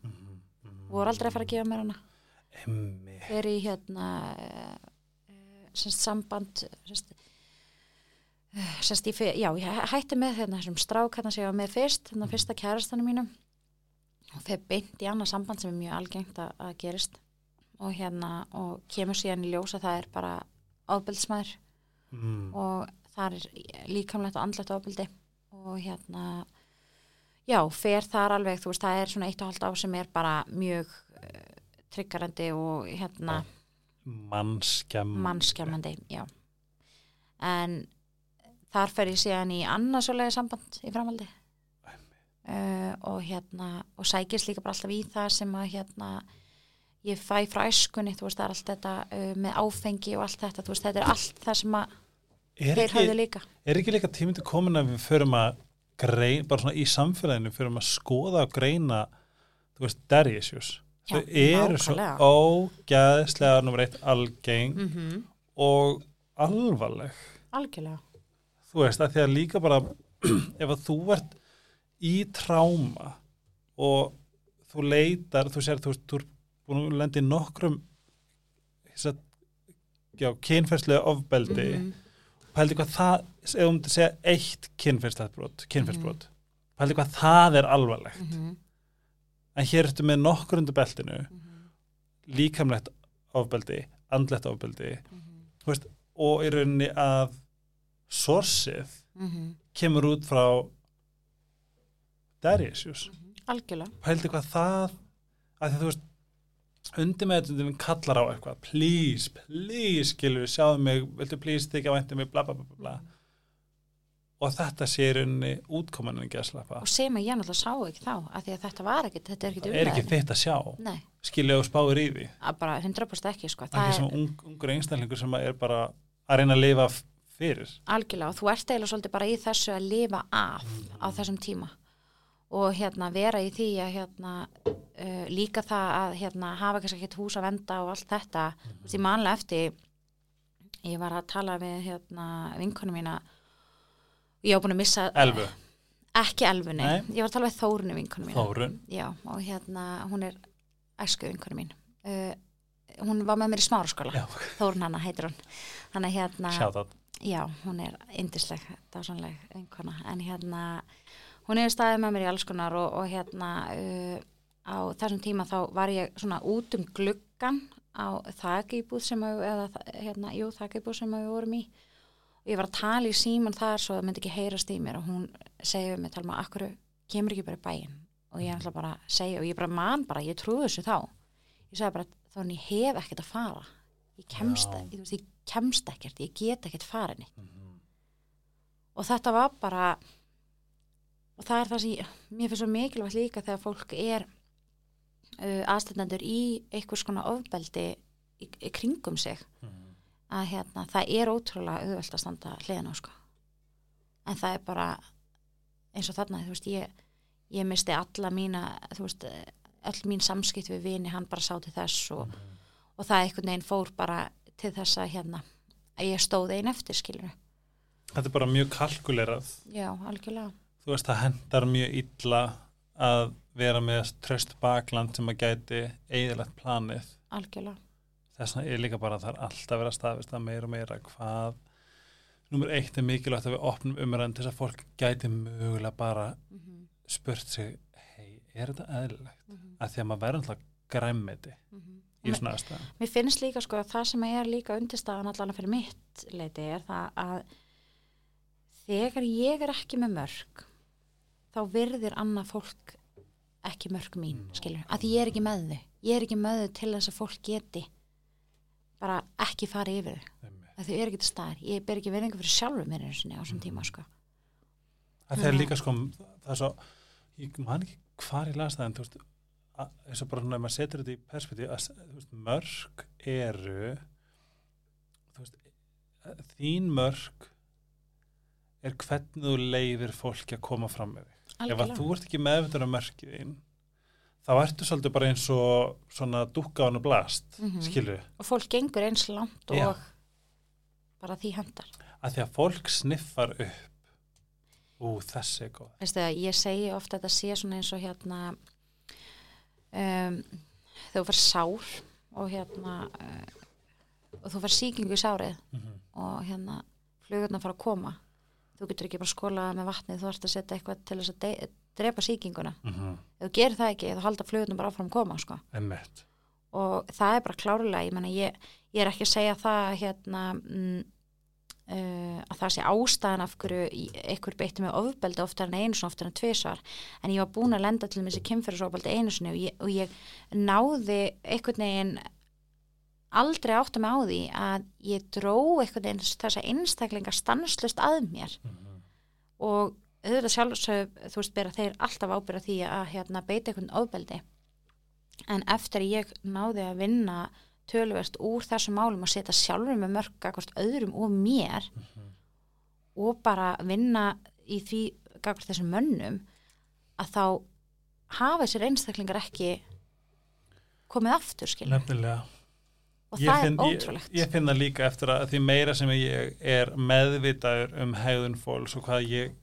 Voru aldrei að fara að gefa mér hana. Emmi. er í hérna semst samband semst, uh, semst ég, já, ég hætti með hérna þessum strák hérna sem ég var með fyrst, hérna fyrsta kærastanum mínum og þeir beint í annað samband sem er mjög algengt að, að gerist. Og hérna og kemur síðan í ljós að það er bara ábyldsmaður Mm. og það er líkamlegt og andlegt ábyldi og hérna já, fer þar alveg, þú veist, það er svona eitt og halvt á sem er bara mjög uh, tryggarandi og hérna Mannskjam. mannskjamandi, já en þar fer ég síðan í annað svolega samband í framhaldi uh, og hérna og sækist líka bara alltaf í það sem að hérna ég fæ frá æskunni, þú veist, það er allt þetta uh, með áfengi og allt þetta, þú veist, þetta er allt það sem að Er þeir höfðu líka er ekki líka tímindi komin að við förum að greina, bara svona í samfélaginu, förum að skoða og greina, þú veist. Já, Þau eru svo nákvæmlega. ógæðslega nummer eitt algeng mm -hmm. og alvarleg. algjörlega Þú veist, að því að líka bara, ef að þú ert í tráma og þú leitar, þú sér, þú veist, þú er búin að lendi nokkrum kynferðslega ofbeldi, Mhm. pældi hvað það, ef þú myndir segja eitt kynferðsbrot, kynferðsbrot, pældi hvað það er alvarlegt. Mhm. En hér ertu með nokkur undir beltinu, Mhm. líkamlegt ofbeldi, andlegt ofbeldi, Mhm. þú veist, og í rauninni að sorsið Mhm. kemur út frá daddy issues. algjörlega Pældi hvað það, að því þú veist, undir með þetta kallar á eitthvað, please, please, skilur, sjáðu mig, viltu please þykja vænti mig, bla, bla, bla, bla, bla. Og þetta sé rauninni útkomanin ekki að slappa. og sem að ég náttúrulega sá ekki þá því að þetta var ekkit, þetta er ekkit Það er ekki þitt að sjá, nei, skilja og spáir í því. að bara 100% ekki sko. Það það er sem ung, ungur einstaklingur sem er bara að reyna að lifa fyrir. algjörlega og þú ert eiginlega svolítið bara í þessu að lifa af á þessum tíma og hérna vera í því að hérna uh, líka það að hérna hafa kannski ekkert hús að venda og allt þetta veist, ég manlega eftir ég var að tala við hérna vinkonu mína ég var búin að missa Elfu, ekki elfunni, ég var að tala við Þórunni vinkonu mína. Þórun, Já, og hérna, hún er æsku vinkonu mín. Uh, hún var með mér í smáraskóla, já, Þórun hanna heitir hún. Þannig að hérna, já, hún er indisleg, dásanleg vinkona, en hérna, hún er staðið með mér í alls konar og, og hérna, uh, á þessum tíma þá var ég svona út um gluggan á þakibúð sem að, eða hérna, jú, þakibúð sem að við vorum í og ég var að tala í síman þar svo það myndi ekki heyrast í mér og hún segið mig, talma, akkur kemur ekki bara í bæinn? Og ég ætla bara að segja og ég bara man bara, ég trúi þessu þá. Ég sagði bara, þá en ég hef ekkert að fara. Ég kemst, ég, veist, ég kemst ekkert ég get ekkert farinni Mhm. og þetta var bara og það er það sem ég, mér finnst svo mikilvægt líka þegar fólk er uh, aðstændandur í einhvers konar ofbeldi í, í kringum sig. Mhm. Að hérna, það er ótrúlega auðvelt að standa hliðan á sko. En það er bara eins og þarna, þú veist, ég, ég misti alla mína, þú veist öll mín samskipt við vini, hann bara sá til þess og, og það einhvern veginn fór bara til þess að hérna að ég stóð einn eftir, skilur Þetta er bara mjög kalkulerað. já, algjörlega. Þú veist, það hendar mjög illa að vera með tröst bakland sem að gæti eigðilegt planið. algjörlega, Þess vegna er líka bara að það er alltaf verið að staðvist að meira og meira hvað. Númer eitt er mikilvægt að við opnum umræðan til þess að fólk gæti mögulega bara mm -hmm, spurt sig, hei, er þetta eðlilegt? mm -hmm, Að því að maður verður alltaf græmmiti í Mér- svona aðstæðan. Mér finnst líka sko að það sem er líka undirstaðan allan fyrir mitt leiti er það að þegar ég er ekki með mörg þá virðir annað fólk ekki mörg mín, Mm. skilur, að ég er ekki með þau ég er ekki með þau til þess að fólk geti bara ekki fara yfir þau. Þau eru ekki til staðar, ég ber ekki verðingu fyrir sjálfur mér einu sinni á þessum tíma sko. Að það er líka sko það er svo, ég man ekki hvar ég las það en þú veist, eins og bara svona ef maður setur þetta í perspektíf að veist, mörg eru veist, þín mörg er hvernig þú leifir fólki að koma fram með þig. Ef að þú ert ekki meðvitað um mörgið þín þá ertu svolítið bara eins og svona dúkka á hann og blast Mhm. skilju, og fólk gengur eins langt og Já. bara því hendar að því að fólk sniffar upp ú, þessi er góð veistu það, ég segi ofta að þetta sé svona eins og hérna um, þú fær sár og hérna uh, og þú fær sýkingu í sárið mm -hmm. og hérna flugurna fara að koma þú getur ekki bara skólaða með vatni þú ert að setja eitthvað til þess að drepa sýkinguna. Mm ef þú gerir það ekki, þá halda flugurna bara áfram að koma sko. Og það er bara klárlega, ég menna ég, ég er ekki að segja það að hérna mm, uh, að það sé ástæðan af hverju einhver beitti með ofbeldi oftar en einu oftar en tvisvar. En ég var búin að lenda til þessi kynferðisofbeldi einu sinni og ég, og ég náði einhvern veginn aldrei átta mig á því að ég dró einhvern veginn þessa einstaklinga stanslust að mér. Mm -hmm. og auðvitað sjálfsög þú veist bera þeir alltaf ábyrða því að hérna, beita einhvern ofbeldi. En eftir ég náði að vinna töluvert úr þessum málum og setja sjálfur með mörg gagvart öðrum og mér og bara vinna í því gagvart þessum mönnum að þá hafa þessir einstaklingar ekki komið aftur skilur Nefnilega. Og Ég það finn- er ótrúlegt. Ég, ég finn það líka eftir að því meira sem ég er meðvitaður um hegðun fólks og hvað ég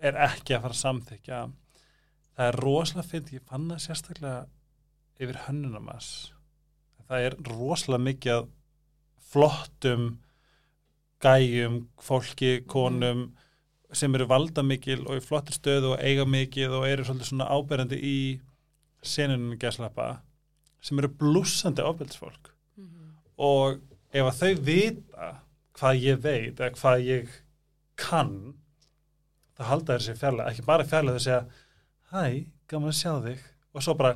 er ekki að fara að samþykja það er rosalega fint, ég fann það sérstaklega yfir hönnunamass það er rosalega mikið flottum gæjum, fólki, konum sem eru valda mikil og í flottir stöðu og eiga mikið og eru svolítið svona áberandi í senunum gæslappa sem eru blúsandi ofbeldisfólk. Mhm. og ef að þau vita hvað ég veit eða hvað ég kann þá halda þeir sér fjarlæg ekki bara fjarlæg þau segja hæ, gaman að sjá þig og svo bara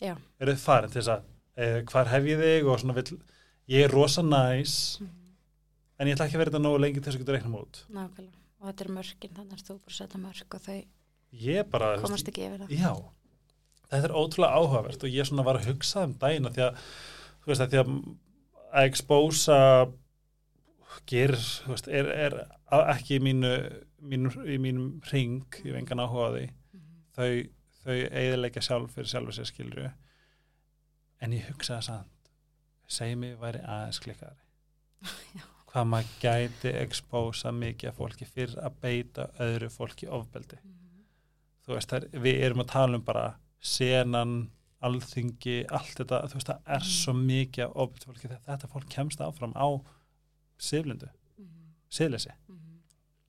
Já. eru þið farin til þess að e, hvar hef ég þig og svona vill ég er rosa næs Mhm. en ég ætla ekki að vera þetta nógu lengi til þess að geta reikna út Nákvæmlega. og þetta er mörkin þannig að þú bara setja mörk og þau bara, komast ekki yfir það já þetta er ótrúlega áhugavert og ég svona var að hugsa um daginn að því að þú veist að því að að expósa gerir, þú veist, er, er ekki mínu, mínu í mínum ring, ég hef engan áhuga á því Mhm. þau, þau eiðilegja sjálf fyrir sjálfur sér skilru en ég hugsaði samt segi mig væri aðeins klikkari hvað maður gæti expósa mikið af fólki fyrir að beita öðru fólki ofbeldi Mhm. þú veist, það er, við erum að tala um bara senan, alþingi allt þetta, þú veist, það er Mm. svo mikið ofbeldi fólki, þetta, fólk kemst áfram á siflindu, Mhm. siflisi Mhm.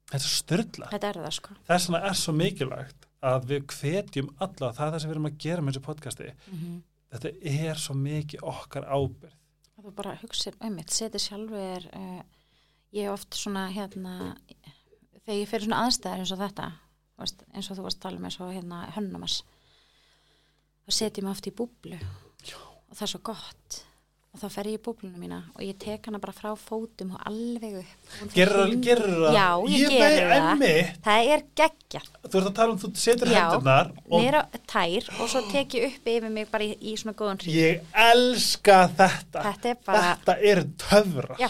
Þetta er svo styrla, Þetta er það sko. þess vegna er svo mikilvægt að við hvetjum alla, það það sem við erum að gera með þessu podcasti, Mhm. þetta er svo mikið okkar ábyrð þú bara hugsa um mitt, setja sjálfur uh, ég er oft svona hérna þegar ég fyrir svona aðstæðar eins og þetta veist, eins og þú varst að tala með svo hérna hönnumas þá setjum ég mig oft í búblu Já. og það er svo gott og þá fer ég í búbluna mína og ég tek hana bara frá fótum og alveg upp Gerur það? Já, ég, veit gerur það einmitt. Það er geggja Þú ert að tala um þú setur og nýra tær og svo tek ég upp yfir mig bara í, í svona góðan hring ég elska þetta. Þetta er bara- Þetta er töfrar. Já.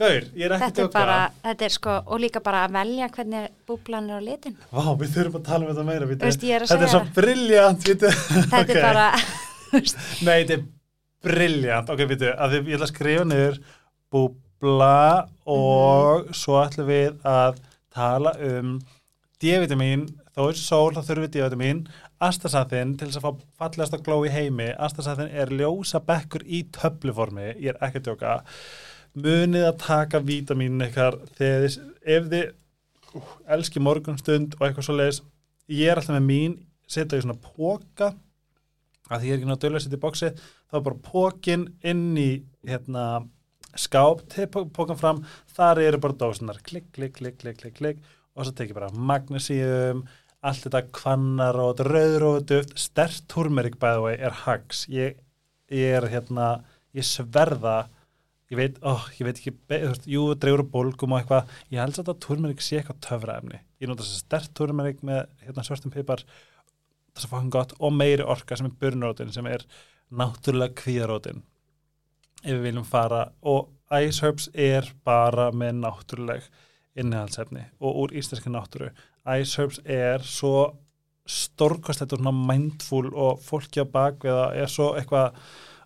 Gaur, ég er ekki þetta er bara, þetta er sko, og líka bara að velja hvernig búblan er á litin. Vá, við þurfum að tala um þetta meira. Ég að þetta er svo vítu. Þetta er bara, Nei, þetta er briljant. Ok, að þið, ég ætla að skrifa niður búbla og Mhm. svo ætlum við að tala um D-vitamin, þó er sól, þá þurfum við D-vitamin, astasathinn til þess að fá fallegasta gló í heimi, astasathinn er ljósa bekkur í töfluformi, ég er ekki að tjóka, munið að taka vítaminin ykkar þegar þið, ef þið uh, elski morgunstund og eitthvað svo leiðis, ég er alltaf með mín, setja í svona póka, að því ég er ekki náttúrulega að setja í bóksi, þá er bara pókin inn í hérna skáp, pókan fram, þar eru bara dósinar, klikk, klikk, klikk, klikk, klikk, klikk. Og svo tekið bara magnesium, allt þetta kvannarót, rauðrót, duft, stert turmerik bæði og er hags. Ég, ég er hérna, ég sverða, ég veit, ó, ég veit ekki, þú veist, jú, dregur úr bólgum og eitthvað, ég held að turmerik sé eitthvað töfraefni. Ég nota þess að stert turmerik með hérna svörstum pipar, þess að fá hann gott. Og meiri orka sem er burnarótin, sem er náttúrulega kvíðarótin ef við viljum fara og Ice Herbs er bara með náttúruleg innihaldsefni og úr íslenski náttúru. Ice Herbs er svo stórkostlegt og svona mindful og fólki á bakveða er svo eitthvað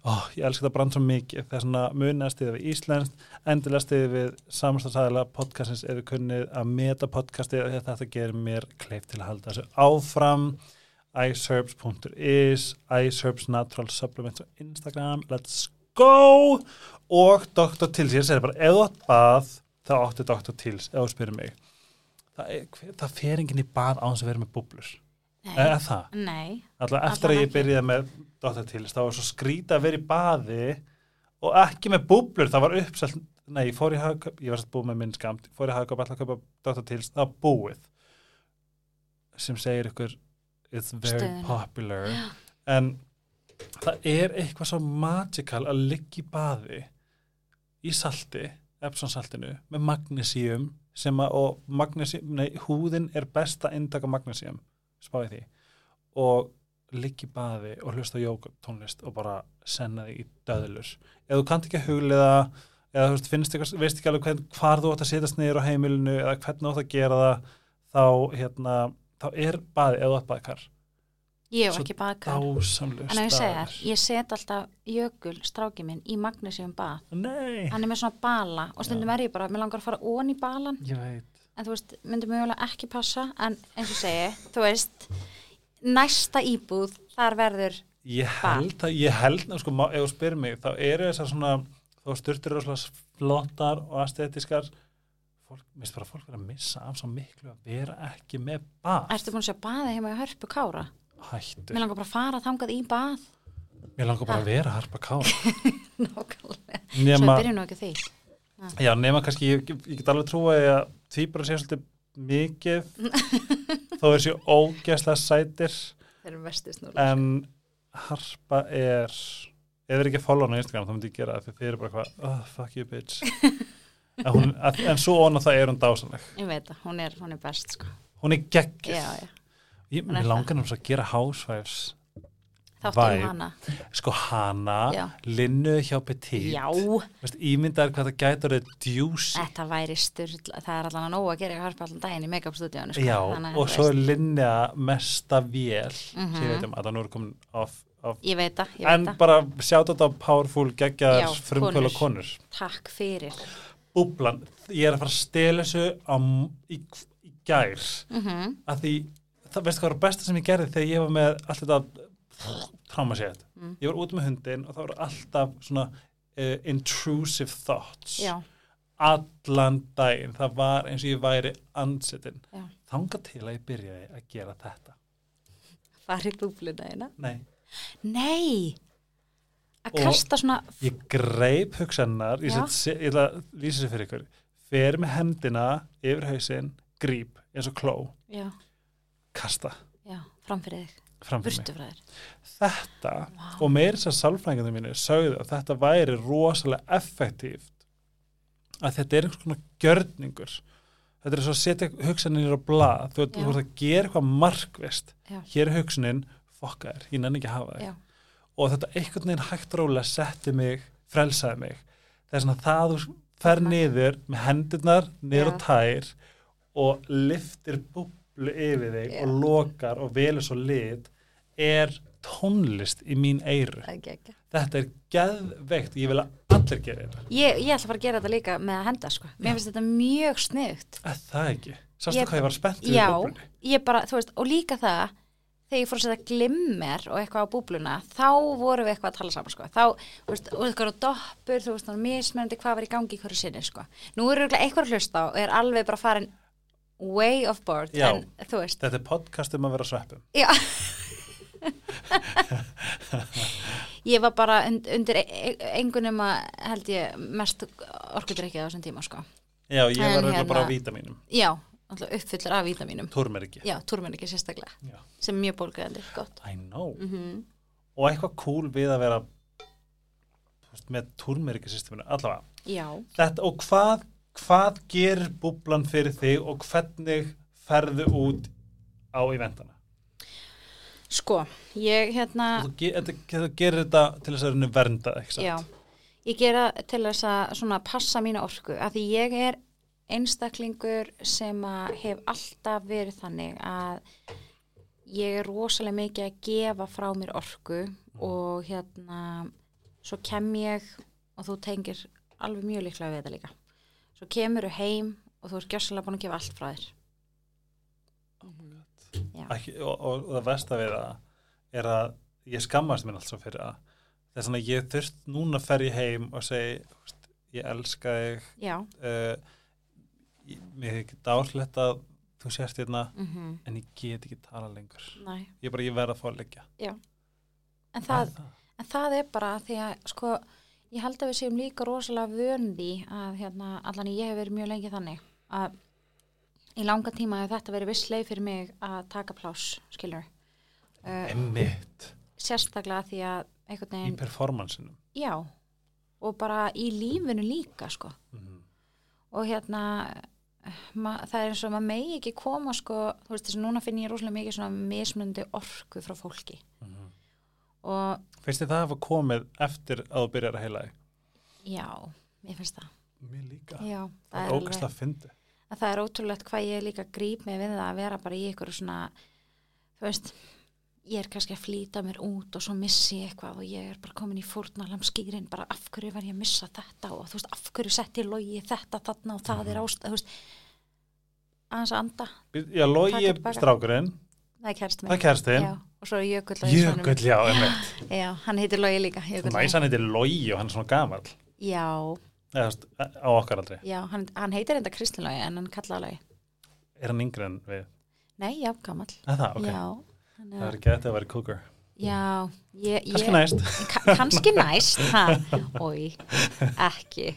oh, ég elska þetta brand svo mikið. Það munið að stiða við Íslands endilega stiði við samstæðsæðilega podcastins við kunnið að meta podcastið að þetta gerir mér kleif til að halda þessu áfram iceherbs.is iceherbs natural supplements á Instagram let's go og Dr. Tills, ég segir bara ef þú átt bað, þá áttu Dr. Tills ef þú spyrir mig það, er, það fer enginn í bað án að vera með búblur eða það, alltaf eftir að ég byrjaði með Dr. Tills, þá var svo skrýta að vera í baði og ekki með búblur, það var uppselt nei, ég fór í hagkaup, ég var sett búið með minn skamt fór í hagkaup, alltaf að kaupa Dr. Tills það var búið sem segir ykkur it's very Stöðuna. popular en það er eitthvað svo magical að liggja í baði í salti, Epsom saltinu með magnesíum sem að, og magnesíum, nei, húðin er besta inntaka magnesíum, spáði því og liggja í baði og hlusta jók tónlist og bara senna þig í döðlur ef þú kannt ekki að hugliða eða þú veist, finnst eitthvað, veist ekki alveg hvern, hvar þú átt að setjast niður á heimilinu eða hvernig þú átt að gera það þá, hérna, þá er baði eða baðkar. Ég hef ekki baðkar. En ég segja þér, ég set alltaf jökul stráki minn í magnesium bað. Nei, Hann er með svona bala og stundum er ég bara, mér langar að fara ón í balan. En þú veist, myndi mögulega ekki passa en eins og segi, þú veist næsta íbúð, þar verður Ég held að, ég held að, sko, ef þú spyrir mig, þá eru þessar svona, þá styrtir rosalega flottar og aesthetiskar, fólk, minnst bara fólk vera að missa af svo miklu að vera ekki með bað. Ertu búin að sjá baði heima í hörpu kára? Hættu. Mér langar bara að fara þangað í bað Mér langar bara að vera harpa kára. Nákvæmlega Svo byrjum nú ekki því já, nema kannski, ég, ég get alveg trúa að því bara sé svolítið mikið, þó er sér ógæslega sætir, en harpa er, ef þið er ekki að follow hann á Instagram, þá myndi ég gera það, því þið eru bara eitthvað, oh, fuck you bitch. en, hún, að, en svo onna það er hún dásanleg. Ég veit það, hún hún er best sko Hún er já, Ég, langar náttúrulega að gera housewives. þáttum Vibe. hana Sko hana, Já. Linnu hjá Petit. Já, Veist, ímyndaður hvað það gætur að djúsi. þetta væri styrla Það er allan að nóg að gera í hörpu allan daginn í make-up stúdíónu sko. Að, og svo er Linna mesta vél, Mhm. sem ég veit um að það nú er komin off, off. Ég veit það, ég veit En það bara sjátt þetta á powerful Já, geggjaðar frumkvöla konur. Takk fyrir Búblan, ég er að fara að stela þessu á, í, í gær, mm að því, það veistu hvað var besta sem ég gerði þegar ég var með allt þetta traumasett. Mm. Ég var út með hundin og það voru alltaf svona uh, intrusive thoughts. Já, allan daginn, það var eins og ég væri ansettin, þanga til að ég byrjaði að gera þetta. Farið búbluna eina nei, Nei, að kasta svona ég greip hugsannar ég, ætla að lýsa sér fyrir ykkur. Fer með hendina yfir hausinn gríp eins og kló. Já, kasta. Já, framfyrir þig, þetta Vá. og meir þess að sálfræðingarnir mínu sögðu að þetta væri rosalega effektíft að þetta er einhvers konar gjörningur. Þetta er svo að setja hugsanir á blað. Þú, ert að gera eitthvað markvist já, hér er hugsunin, fokka þér, ég nenni ekki að hafa já, og þetta einhvern veginn hægt og rólega setti mig, frelsaði mig. Það er svona það þú fer niður með hendurnar niður Já. tær og liftir búblu yfir þig og lokar og velur svo lit er tónlist í mín ekki þetta er geðveikt, ég vil að allir gera þetta. Ég, ég ætla bara að gera þetta líka með að henda sko. mér finnst þetta mjög sniðugt. Er það ekki, sástu Ég- hvað ég var spennt já, ég bara, þú veist, og líka það þegar ég fór að setja glimmer og eitthvað á búbluna þá vorum við eitthvað að tala saman sko. þá, veist, og eitthvað á doppur þú veist, og mismennandi hvað var í gangi í hverju sinni sko. nú er örugglega eitthvað að hlusta á og er alveg bara farin way off board Já. en þetta er podcast um að vera sveppum já ég var bara und, undir e- e- engunum að held ég mest orkudrykkið á þessum tíma sko. já, ég En var hérna... bara á hérna- vítamínum já, uppfyllur af vítaminum túrmer ekki já, túrmenn ekki sérstaklega Já. sem er mjög bólgræðandi, gott. I know. Mm og eitthvað cool við að vera þú veist, með túrmeriki systeminu allavega. Já, Þetta, og hvað, hvað gerir búblan fyrir þig og hvernig ferðu út á eventana? Sko ég hérna, þú, ge, þetta, þú gerir þetta til þess að reyna vernda ekki satt? já ég gera til þess að svona passa mína orku, af því ég er einstaklingur sem að hef alltaf verið þannig að ég er rosalega mikið að gefa frá mér orku og hérna svo kem ég og þú tengir alveg mjög líklega við þetta líka. Svo kemur þú heim og þú ert gjössalega búin að gefa allt frá þér. Já. Ekki, og, og, og það versta við það er að ég skammast mér allt svo fyrir að það er svona ég þurft núna fer ég heim og segi ég elska þig. Já, uh, mér er ekki dáslegt að þú sést hérna mhm, en ég get ekki tala lengur. Næ ég ég verð að fá að leggja en en það er bara því að sko, ég held að við séum líka rosalega vöndi að hérna, allan ég hef verið mjög lengi þannig að í langa tíma hefur þetta verið viss leið fyrir mig að taka pláss, skilur uh, emmitt sérstaklega því að einhvern í veginn, performansinum já. Og bara í lífinu líka sko. Mm. og hérna það er eins og maður megi ekki koma sko, þú veist þess að núna finn ég rosalega mikið svona mismunandi orku frá fólki Mm. og finnst þið það að hafa komið eftir að þú byrjar að heila þig? já, ég finnst það mér líka, já, það er ógæslega að fyndi að það er ótrúlegt hvað ég líka gríp mig við það að vera bara í ykkur svona þú veist ég er kannski að flýta mér út og svo missi ég eitthvað og ég er bara komin í fórnalam skýrin bara af hverju var ég að missa þetta? Og þú veist af hverju sett ég logi þetta þarna og það er ástæð þú veist aðeins að anda, já, logi tilbaka. strákurinn, það er kærst það er kerstinn já, og svo er Jökull. Jökull, já, emmitt já, hann heitir Logi líka Jökull næs hann heitir Logi og hann er svona gamall. Já, eða, þú veist, á okkar aldrei, já, hann, hann heitir enda Kristinn Logi en hann kallaði Logi. Er hann yngri en við? Nei, já, gamall. Að það, já, hann er, þetta að vera cougar. Já ég, kannski ég, næst. Ka kannski næst oi, ekki.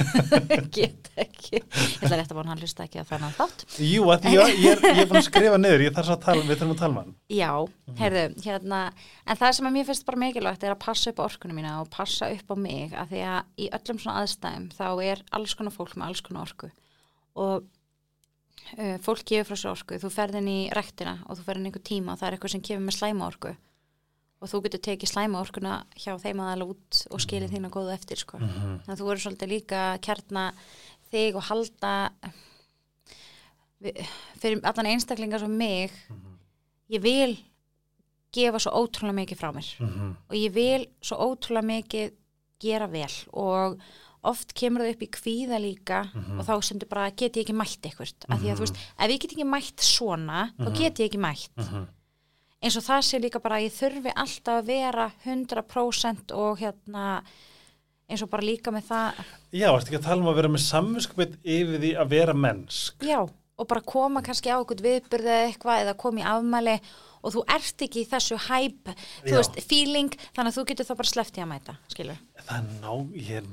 Get ekki. Ég ætla rétt að bána hann hlusta ekki að þannig þátt. Jú, að því ég, er, ég er búin að skrifa niður ég þarf að tala, við þurfum að tala um hann. Já, heyrðu, hérna en það sem að mér finnst bara mikilvægt er að passa upp á orkunum mína og passa upp á mig að því að í öllum svona aðstæðum þá er alls konar fólk með alls konar orku. Og uh, fólk gefur frá sér orku, þú ferð inn í rektina og þú ferð inn í einhver tíma og það er eitthvað sem kemur með slæma orku og þú getur tekið slæma orkuna hjá þeim aðal út og skilið þína góðu eftir sko. Mhm. þannig að þú verður svolítið líka kjarna þig og halda við- fyrir allan einstaklingar sem mig Mhm. ég vil gefa svo ótrúlega mikið frá mér Mhm. og ég vil svo ótrúlega mikið gera vel og oft kemur það upp í kvíða líka Mhm. og þá sendur bara get ég ekki mætt eitthvað af því að þú veist, ef ég get ekki mætt svona þá get ég ekki mætt. Mhm. eins og það sé líka bara að ég þurfi alltaf að vera 100% og hérna eins og bara líka með það. Já, ertu ekki að tala um að vera með samvinskupið yfir því að vera mennsk? Já, og bara koma kannski á okkur viðbyrði eða eitthvað eða koma í afmæli og þú ert ekki í þessu hæp, þú Já. veist, feeling þannig að þú getur þá bara í að mæta, skilur það er ná, ég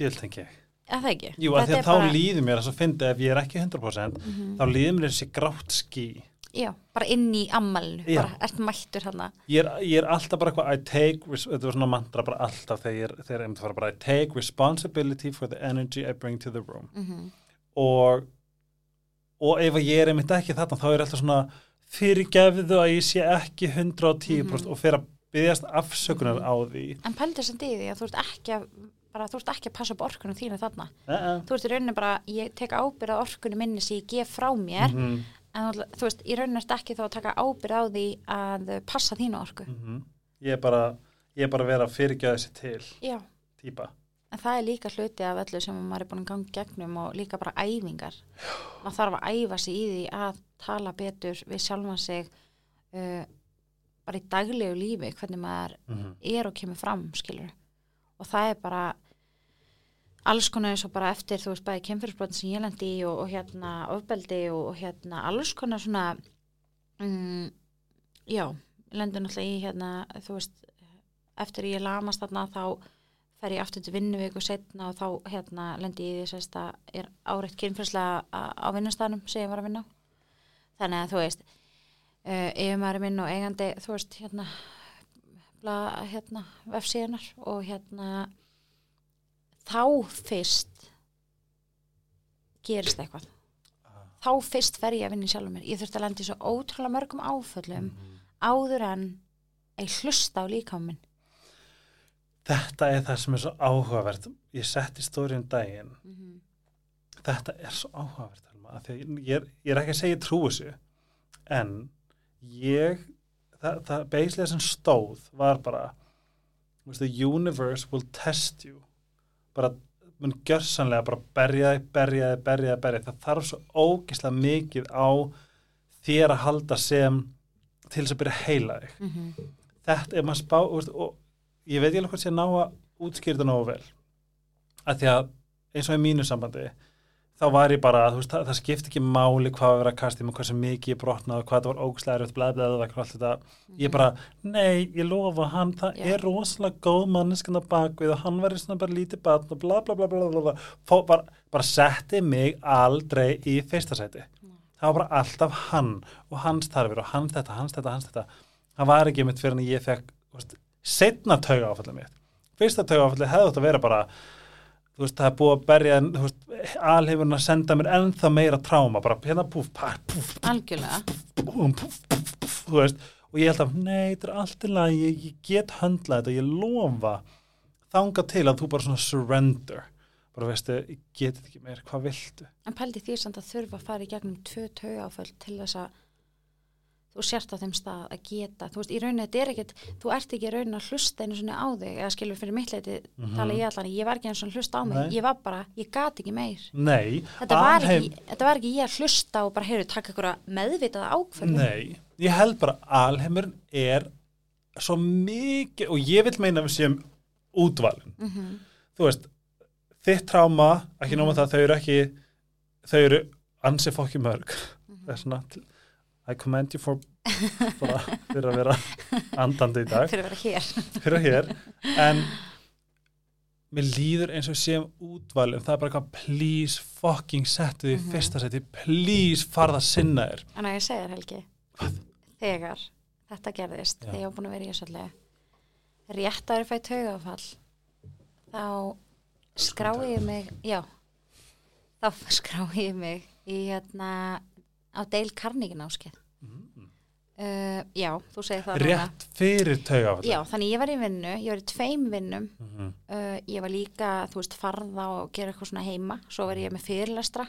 er djöld ekki eða það ekki? Jú, að því að þá bara- líður mér að svo fyndi ef ég er ekki 100% þá líður mér þessi grátt ský. Já, bara inn í ammælinu, Já. bara ert mættur hann ég er, ég er alltaf bara eitthvað I take, þetta var svona mantra bara alltaf þegar ég er, þegar ég er að fara bara I take responsibility for the energy I bring to the room. Mhm. og og ef að ég er einmitt ekki þarna þá er alltaf svona fyrirgefðu að ég sé ekki 110% og fyrir að byggjast afsökunar á því. En pældir sem því að þú ert ekki að bara, þú ert ekki að passa upp orkunum þínu þarna. Uh -uh. þú ert í rauninni bara, ég tek ábyrð á orkunum minni sem ég gef frá mér Mm en þú- veist, í rauninni ert ekki þá að taka ábyrð á því að passa þínu orku. -hmm. ég er bara ég er bara að vera að fyrirgefa þessi til Já, típa en það er líka hluti af öllu sem maður er búin að ganga gegnum og líka bara æfingar. Maður þarf að æfa sig í því að tala betur við sjálfan sig uh, bara í daglegu lífi hvernig maður mm -hmm. er og kemur fram, skilur og það er bara alls konar eins og bara eftir þú veist bæði kemfyrirsbrotin sem ég lendi í og, og hérna ofbeldi og, og hérna alls konar svona mm, já, lendur náttúrulega í hérna þú veist, eftir ég lamast þarna þá fer ég aftur til vinnuvíku setna og þá hérna lendi ég í sérst að er áreitt kynfyrslega á vinnustæðnum sem ég var að vinna þannig að þú veist uh, yfirmaður minn og eigandi þú veist hérna bla, hérna, vefsíðunar og hérna þá fyrst gerist eitthvað. Þá fyrst fer ég að vinna í sjálfum mér. Ég þurfti að lenda í svo ótrúlega mörgum áföllum áður en að hlusta á líkamin þetta er það sem er svo áhugavert. Ég setti stóri um daginn. Mm -hmm. þetta er svo áhugavert Helma, ég, er, ég er ekki að segja ég trúi þessu en ég það, það beislega sem stóð var bara the universe will test you. Bara mun gjörsanlega bara berja þig, berja þig, berja þig, berja þig. Það þarf svo ógislega mikið á þér að halda sem til þess að byrja að heila þig. Mm -hmm. þetta er maður spá veist, og ég veit ekki alveg hvort sé að ná að útskýra þetta nógu vel. Að því að eins og í mínu sambandi þá var ég bara, veist, það, það skipti ekki máli hvað að vera að kasta í mig, hvað sem mikið ég brotnaði hvað það var ógslæður, blæð, blæð, blæð, allt þetta. Ég bara, nei, ég lofa hann það Já. er rosalega góð manneskana bakvið og hann var í svona bara lítið batn og bla bla bla bla bla, bla. Fó, bara, bara setti mig aldrei í fyrsta sæti. Það var bara alltaf hann og hans þarfir og hans þetta, hans þetta, hans þetta. Það var ekki mitt fyrir en ég fekk setna tauga áfallið mitt. Fyrsta tauga áfallið hefði þótt að vera bara þú veist, það er búið að berja þú veist, alhefurinn að senda mér ennþá meira tráma, bara hérna púf, pá, púf, algjörlega. þú veist. Og ég held að, nei, þetta er allt í lagi ég, ég get höndlað þetta, ég lofa þanga til að þú bara svona surrender. Bara veistu, ég get þetta ekki meir, hvað viltu? en pældi því samt að þurfa að fara í gegnum tvö taugáföll til þess að þú sért á þeim stað að geta þú veist, í rauninni þetta er ekkert þú ert ekki í rauninni að hlusta einu svona á þig eða skilur fyrir mitt leiti Mhm. tala ég allan ég var ekki eins og hlusta á mig, Nei. ég var bara ég gat ekki meir Nei, þetta var, ekki, þetta var ekki ég að hlusta og bara heyrðu, taka ykkur meðvitaða ákvörðum Nei, ég held bara að alheimurinn er svo mikið og ég vil meina við séum útvalin. mm -hmm. Þú veist, þitt tráma, ekki nóma það, þau eru ekki, þau eru ansi fokki mörg. Það er svona, til- I commend you for, fyrir að vera andandi í dag, fyrir að vera hér að hér, en mér líður eins og séum útvalin, það er bara eitthvað, please fucking settu því Mhm. fyrsta seti, please farða sinna þér. en að ég segja þér Helgi þegar þetta gerðist Já. þegar ég var búin að vera í þessu allega rétt að það er fætt taugafall þá skrái ég mig já þá skrái ég mig í hérna á Dale Carnegie náskeið uh, já, þú segir það núna. Rétt fyrir taugafall. já, þannig ég var í vinnu, ég var í tveim vinnum. Mhm. uh, ég var líka, þú veist, farða og gera eitthvað svona heima, svo var ég með fyrirlestra.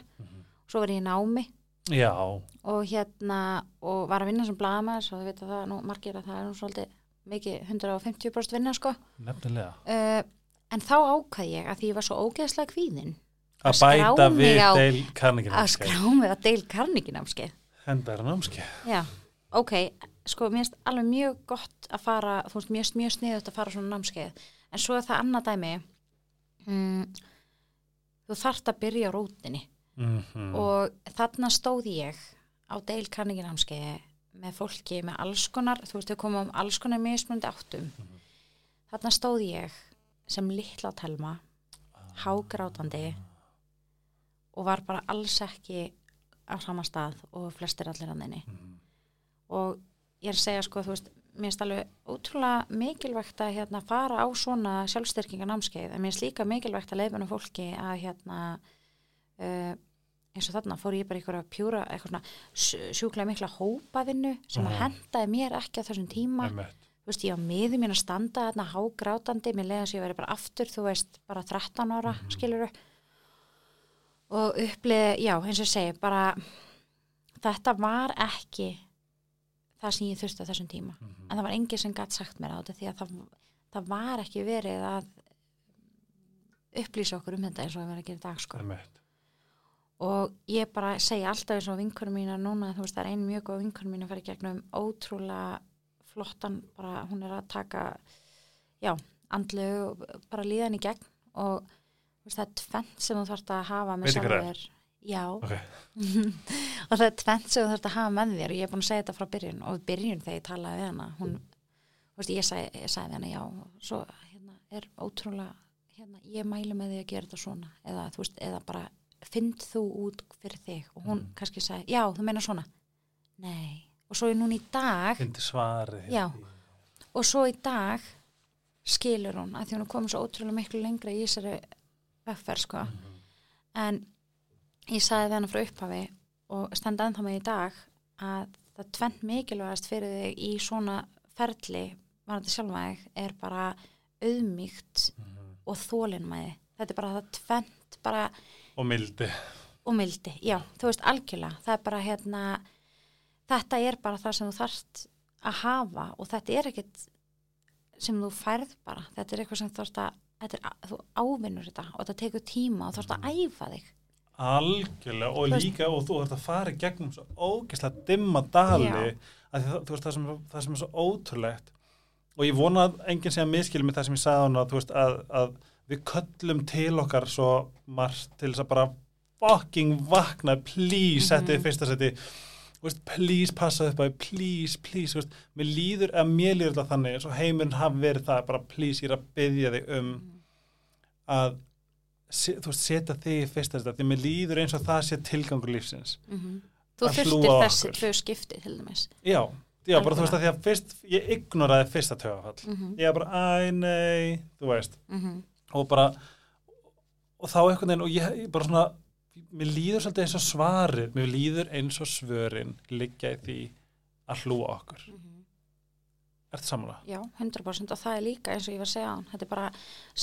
Svo var ég í námi. Já, og hérna og var að vinna sem blaðmaður svo þau veit að það nú margir að það er nú svolítið mikið 150% vinna sko. Nefnilega. uh, en þá ákvað ég að því ég var svo ógeðslega kvíðin Að bæta við á- Dale Carnegie að skrá mig að Dale Carnegie námskeið Henda er námskeið. já, ok, sko mér finnst alveg mjög gott að fara, þú veist, mjög, mjög sniðut að fara á svona námskeið, en svo er það annað dæmi. Mm, þú þarft að byrja á rótinni Mhm. og þarna stóð ég á Dale Carnegie námskeiði með fólki með alls konar, þú veist, við komum um alls konar mismunandi áttum. Þarna stóð ég sem litla telma, hágrátandi og var bara alls ekki á sama stað og flestir allir að þenni. Mhm. Og ég er að segja, sko, þú veist, mér finnst alveg ótrúlega mikilvægt að hérna, fara á svona sjálfstyrkinga námskeið, en mér finnst líka mikilvægt að leifinu fólki að hérna, uh, eins og þarna fór ég bara ykkur að pjúra eitthvað svona sj- sjúklega mikla hópavinnu sem að hendaði mér ekki á þessum tíma Einmitt. þú veist, ég á miður mín að standa þarna hágrátandi, mér leiðan sem ég veri bara aftur þú veist, bara 13 ára, mm skiluru og upplið, já, eins og segi bara, þetta var ekki það sem ég þurfti á þessum tíma, Mhm. en það var enginn sem gætt sagt mér á þetta því að það, það var ekki verið að upplýsa okkur um þetta eins og að vera að gera dag sko. Og ég bara segja alltaf eins og vinkunum mína núna, þú veist, það er ein mjög góð vinkunum mína að fara í gegnum ótrúlega flottan, bara hún er að taka já, andlegu og bara líðan í gegn og það er tvent sem þú þarft að hafa með sjálfur já, Ok, og það er tvent sem þú þarft að hafa með þér. Og ég er búin að segja þetta frá byrjun og byrjun þegar ég talaði við hana hún, þú veist, ég sagði, ég sagði hana já, og svo hérna, er ótrúlega hérna, ég mælu með því að gera þetta svona. Eða, veist, eða bara find þú út fyrir þig. Og hún Mm. kannski sagði, já, þú meina svona. Nei, og svo er núna í dag fyndi svarið. Já. og svo í dag skilur hún að því hún er komið svo ótrúlega miklu lengra í þessari vegferð sko Mhm. en ég sagði við hana frá upphafi og stenda ennþá með í dag að það tvent mikilvægast fyrir þig í svona ferli varandi sjálfa þig er bara auðmíkt Mhm. og þólinmæði þetta er bara það tvent bara Og mildi. og mildi, já, þú veist algjörlega það er bara hérna þetta er bara það sem þú þarft að hafa og þetta er ekkit sem þú færð bara þetta er eitthvað sem þú þarft að þetta er, þú ávinnur þetta og þetta tekur tíma og þú þarft að æfa þig Algjörlega og Þú veist- líka og þú ert að fara í gegnum svo ógeðslega dimma dali Já. að það, þú veist það sem, það sem er svo ótrúlegt og ég vona að enginn sé að miskilja með það sem ég sagði hann að, þú veist, að, að við köllum til okkar svo margt til þess að bara fucking vakna, please, Mhm. settið í fyrsta seti Þú veist, please passa upp á því, please, please, þú veist, mér líður, að mér líður þetta þannig, eins og heimurinn hafi verið það, bara please, ég er að byggja þig um að se, þú veist, setja þig í fyrsta þetta, því mér líður eins og það sé tilgangur lífsins. mm þú Að þurftir að þessi tvö skipti til dæmis. Já, já, bara þú veist að því að fyrst, ég ignoraði fyrsta tögafall. mm -hmm. Ég er bara, æ, nei, þú veist, Mm og bara, og þá veginn, og ég bara svona, mér líður svolítið eins og svarið, mér líður eins og svörin liggja í því að hlúa okkur. Ertu sammála? Já, 100% og það er líka eins og ég var að segja hann, þetta er bara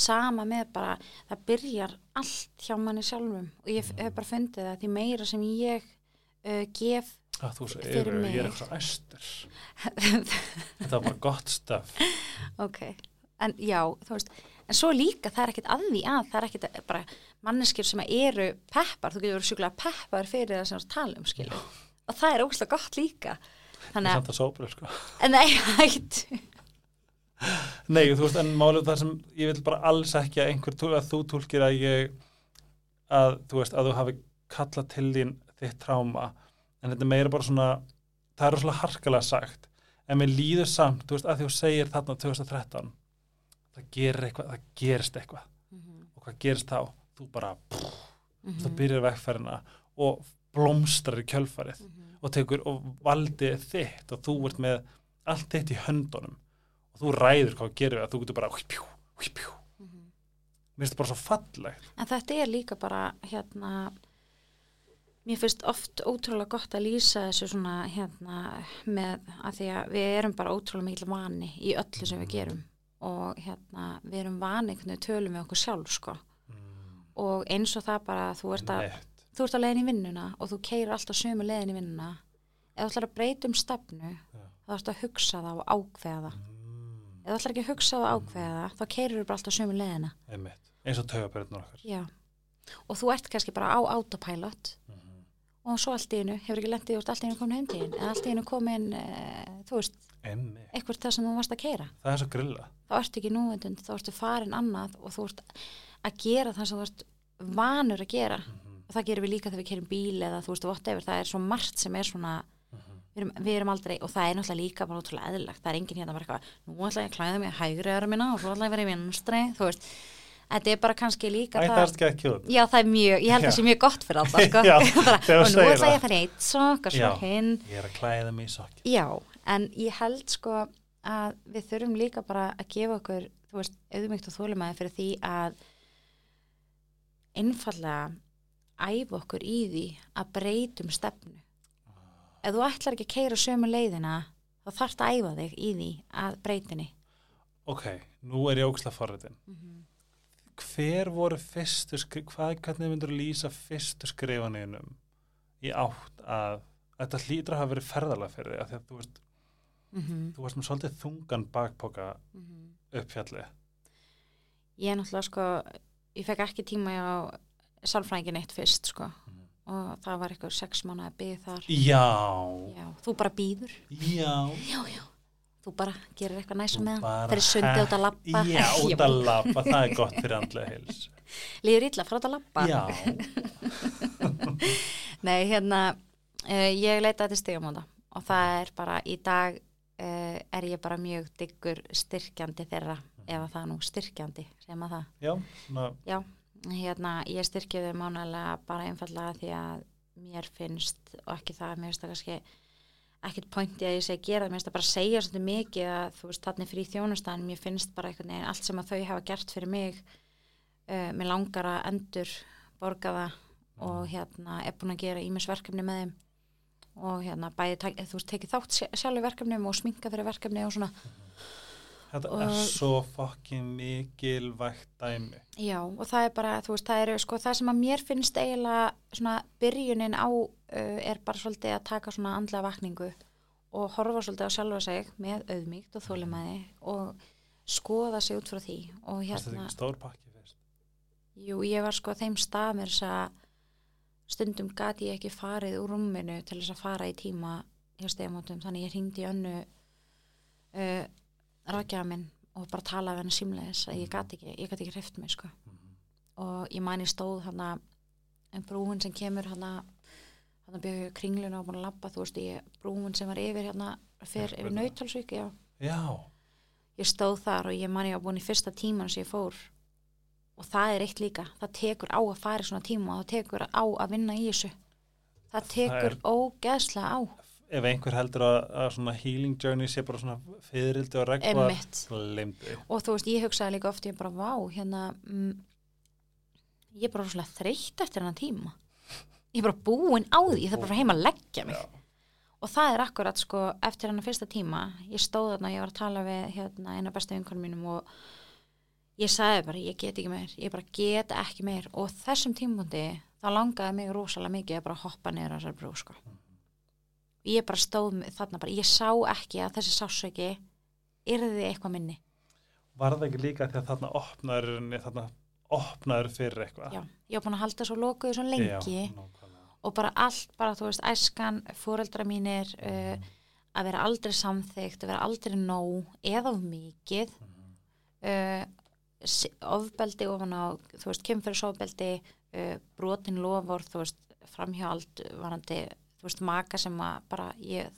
sama með bara, það byrjar allt hjá manni sjálfum og ég hef bara fundið það því meira sem ég uh, gef Að þú svo yfir, ég er eitthvað æstur. Þetta var bara gott stöf. ok, en já, þú veist en svo líka það er ekkit að því að það er ekkit bara manneskir sem eru peppar, þú getur verið sjúklega peppar fyrir það sem þú tala um, skilu og það er ógæslega gott líka. Það þannig er að, samt að sópra, sko. en nei, hægt Nei, þú veist, en málið það sem ég vil bara alls ekki að einhver, tú- að þú tólkir að ég, að þú veist, að þú hafi kallað til þín þitt tráma, en þetta er meira bara svona, það er svona harkalega sagt, en mér líður samt, þú veist, að þú segir þarna 2013, það gerir eitthvað, það gerist eitthvað, og hvað gerist þá? Þú bara, pff, Mhm. þú byrjar vegferðina og blómstrar í kjölfarið og tekur og valdið þitt og þú ert með allt þitt í höndunum og þú ræður hvað gerir við að þú getur bara hvípjú, hvípjú. Mér finnst þetta bara svo fallegt. En þetta er líka bara hérna mér finnst oft ótrúlega gott að lýsa þessu svona hérna með að því að við erum bara ótrúlega mikil vani í öllu sem við gerum og hérna við erum vani einhvern veginn tölum við okkur sjálf sko og eins og það bara þú ert að þú ert að leiðin í vinnuna og þú keirir alltaf sömu leiðin í vinnuna ef þú ætlar að breyta um stefnu Já. þá ætlar að hugsa það og ákveða það Mm, ef þú ætlar ekki að hugsa það og ákveða það þá keirir þú bara alltaf sömu leiðina einmitt. Eins og taugabörðunar okkar. Já. og þú ert kannski bara á autopilot Mhm. og svo allt í einu, hefur ekki lendið úr allt í einu komin heimtíðin eða allt í einu komin e, þú veist. Eitthvað það sem þú varst að keira Það er svo grilla. þá ertu ekki núvendund, þá ertu farin annað og þú ert að gera það sem þú ert vanur að gera. Mhm. og það gerum við líka þegar við kerum bíl eða þú veist, whatever, það er svo margt sem er svona við erum, við erum aldrei, og það er náttúrulega líka bara ótrúlega eðlilegt, það er enginn hérna bara eitthvað nú ætla ég að klæða mig hægri öra minna og svo ætla ég að vera í vinstri, þú veist. Þetta er bara kannski líka Æ, það kjút já, það er mjög, ég held að það sé mjög gott fyrir alltaf sko. Og nú ætla það. ég að fara eitt sokk og svo hinn. Ég er að klæða mig í sokki Já, en ég held sko að við þurfum líka bara að gefa okkur, þú veist, auðmygt og þólumæði fyrir því að einfallega æfa okkur í því að breytum stefnu. Ef þú ætlar ekki að keira sömu leiðina, þá þarft að æfa þig í því að breytinni. Ok, nú er ég óksla forritin Hver voru fyrstu skri, hvað, hvernig myndur lýsa fyrstu skrifaninum í átt að þetta hlýtur að hafa verið ferðalega fyrir því að þú veist, Mm -hmm. þú varst með svolítið þungan bakpoka upp fjallið Ég er náttúrulega sko, ég fekk ekki tíma á sálfrængin eitt fyrst sko og það var eitthvað sex mánuði að byggja þar. Já, Já, þú bara býður. já Já, já. Þú bara gerir eitthvað næsa með það. Fyrir sundi út að lappa. Já, út að lappa, það er gott fyrir andlega heils Líður illa, fara út að lappa. Já, Nei, hérna, uh, ég leitaði til stigamóta og það er bara, í dag uh, er ég bara mjög diggur styrkjandi þeirra, ef að það er nú styrkjandi, sem að það. já, Já, hérna, ég styrkjaði mánalega bara einfallega því að mér finnst, og ekki það, mér finnst það kannski ekkert pointi að ég segi gera það, mér finnst það bara að segja svolítið mikið að þú veist, þannig fyrir þjónustan, mér finnst bara einhvern veginn allt sem að þau hafa gert fyrir mig uh, mér langar að endur borga það og hérna er búin að gera ímis verkefni með þeim og hérna bæði, tak- þú veist, tekið þátt sj- sjálfur verkefnum og sminka fyrir verkefni og svona. Þetta Og- er svo fokkin mikilvægt dæmi. Já, og það er bara, þú veist, það eru sko það sem að mér finnst eiginlega svona byrjunin á uh, er bara svolítið að taka svona andlega vakningu og horfa svolítið á sjálfa sig með auðmíkt og þólimæði og skoða sig út frá því og Fannst þetta hérna, ekki stór pakki fyrst? Jú, ég var sko þeim stað með þess að stundum gati ég ekki farið úr rúminu til þess að fara í tíma hjá stegumótum, þannig ég hringdi önnu uh, rákjaða minn og bara talaði henni símleiðis að ég gati ekki, ég gati ekki hreift mig sko. Og ég man ég stóð hana en brúin sem kemur hana hana bjöðu kringluna og búin að labba þú veist ég, brúin sem var yfir hérna fyrir yfir nautalsvík, já. Já, ég stóð þar og ég ég var búin í fyrsta tíman sem ég fór og það er eitt líka, það tekur á að fara í svona tíma og það tekur á að vinna í þessu. Það tekur er- ógeðslega á. Ef einhver heldur að, að svona healing journey sé bara svona fyririldi og regla og þú veist, ég hugsaði líka oft ég bara, vá, hérna mm, ég er bara rosalega þreytt eftir hennan tíma. Ég er bara búin á því, ég þarf bara að fara heim að leggja mig. Já. og það er akkurat sko eftir hennar fyrsta tíma, ég stóð þarna og ég var að tala við hérna eina bestu vinkonum mínum og ég sagði bara, ég get ekki meir. Ég bara get ekki meir. Og þessum tímabundi þá langaði mig rosalega mikið að bara hoppa niður þessar brú sko. Ég bara stóð þarna bara, ég sá ekki að þessi sásöki yrði eitthvað minni. Var það ekki líka því að þarna opnaður þarna opnaður fyrir eitthvað? Já, ég var búin að halda svo lokuðu svo lengi. Já, og bara allt, bara þú veist, æskan, fóreldra mínir, uh, að vera aldrei samþygt, að vera aldrei nóg eða mikið, uh, s- ofbeldi ofan á, þú veist, kemfyrirsofbeldi, uh, brotin lofur, þú veist, framhjáld varandi, þú veist, maka sem að bara ég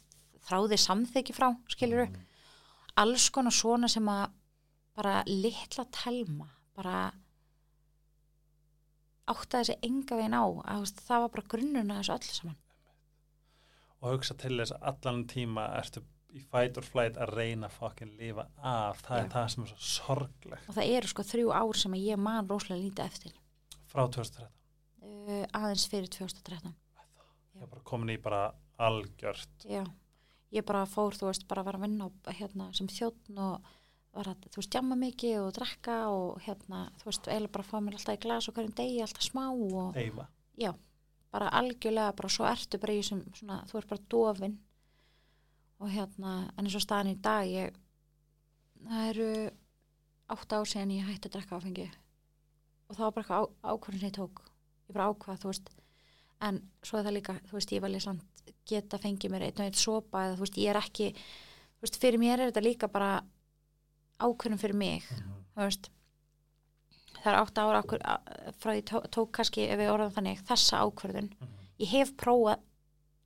þráði samþyggi frá, skilur Mhm. alls konar svona sem að bara litla telma, bara áttaði þessi enga veginn á að veist, það var bara grunnuna þessu öll saman og hugsa til þess að allan tíma ertu í fight or flight að reyna að fokkin lifa af, það Já. er það sem er svo sorglegt. Og það eru sko þrjú ár sem að ég man rosalega lítið eftir. Frá 2013 uh, aðeins fyrir 2013 ég er bara komin í bara algjört. Já, ég bara fór þú veist, bara var að vinna á, hérna, sem þjóttn og var að, þú veist, jamma mikið og drekka og hérna, þú veist, eiginlega bara fá mér alltaf í glas og hverjum degi, alltaf smá og deyfa. Já, bara algjörlega bara svo ertu bara í þessum svona, þú ert bara dofin og hérna, en eins og staðan í dag ég, það eru átta ár síðan ég hætti að drekka áfengi. Og það var bara eitthvað ákvörðin sem ég tók. Ég bara ákvað, þú veist en svo er það líka, þú veist, ég velja samt geta fengið mér einn og einn sopa eða þú veist, ég er ekki, þú veist, fyrir mér er þetta líka bara ákvörðin fyrir mig þú veist. Það er átt ára okkur frá því tók, tók kannski ef við orðum þannig þessa ákvörðun. Ég hef prófað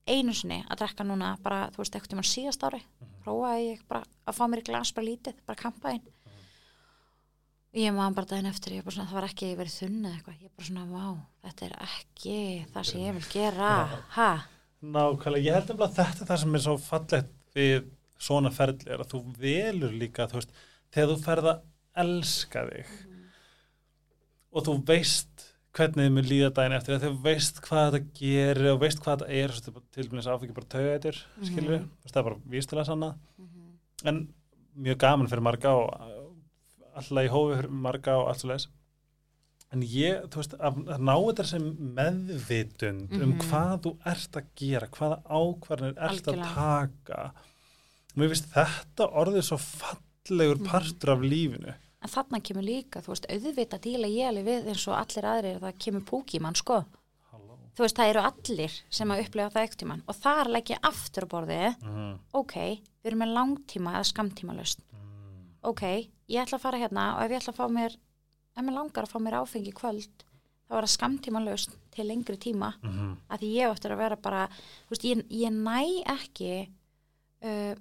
einu sinni að drekka núna bara, þú veist, ekkert um að síðast ári. Prófaði ég bara að fá mér í glas bara lítið, bara kampaðinn ég maður bara daginn eftir ég bara svona, það var ekki verið þunni eða eitthvað. Ég bara svona, vá, þetta er ekki það sem ég vil gera. Ha, Nákvæmlega, ég held nefnilega að þetta er það sem er svo fallegt við svona ferli er að þú velur líka, þú veist, þegar þú ferð að elska þig og þú veist hvernig þið mun líða daginn eftir, þegar þú veist hvað þetta gerir og veist hvað þetta er, þú veist, til dæmis áfengi bara skilur við, þú veist, það er bara vístilega sanna, en mjög gaman fyrir marga og alltaf í hófi fyrir marga og allt svo leis en ég, þú veist, að, að ná þetta sem meðvitund um Mhm. hvað þú ert að gera, hvaða ákvarðanir ert að Algjörlega. taka. Mér finnst þetta orðið svo fallegur Mhm. partur af lífinu en þarna kemur líka, þú veist, auðvitað díla ég alveg við eins og allir aðrir það kemur púkimann, sko Halló. þú veist, það eru allir sem að upplifa það ekkert tíman og þar legg ég aftur á borðið mm. ok, við erum með langtíma eða skamtíma löst Mm. ok, ég ætla að fara hérna og ef ég ætla að fá mér ef mér langar að fá mér áfengi í kvöld þá er það skamtíma löst til lengri tíma Mm. að því ég áttur að vera bara þú veist, ég, ég næ ekki uh,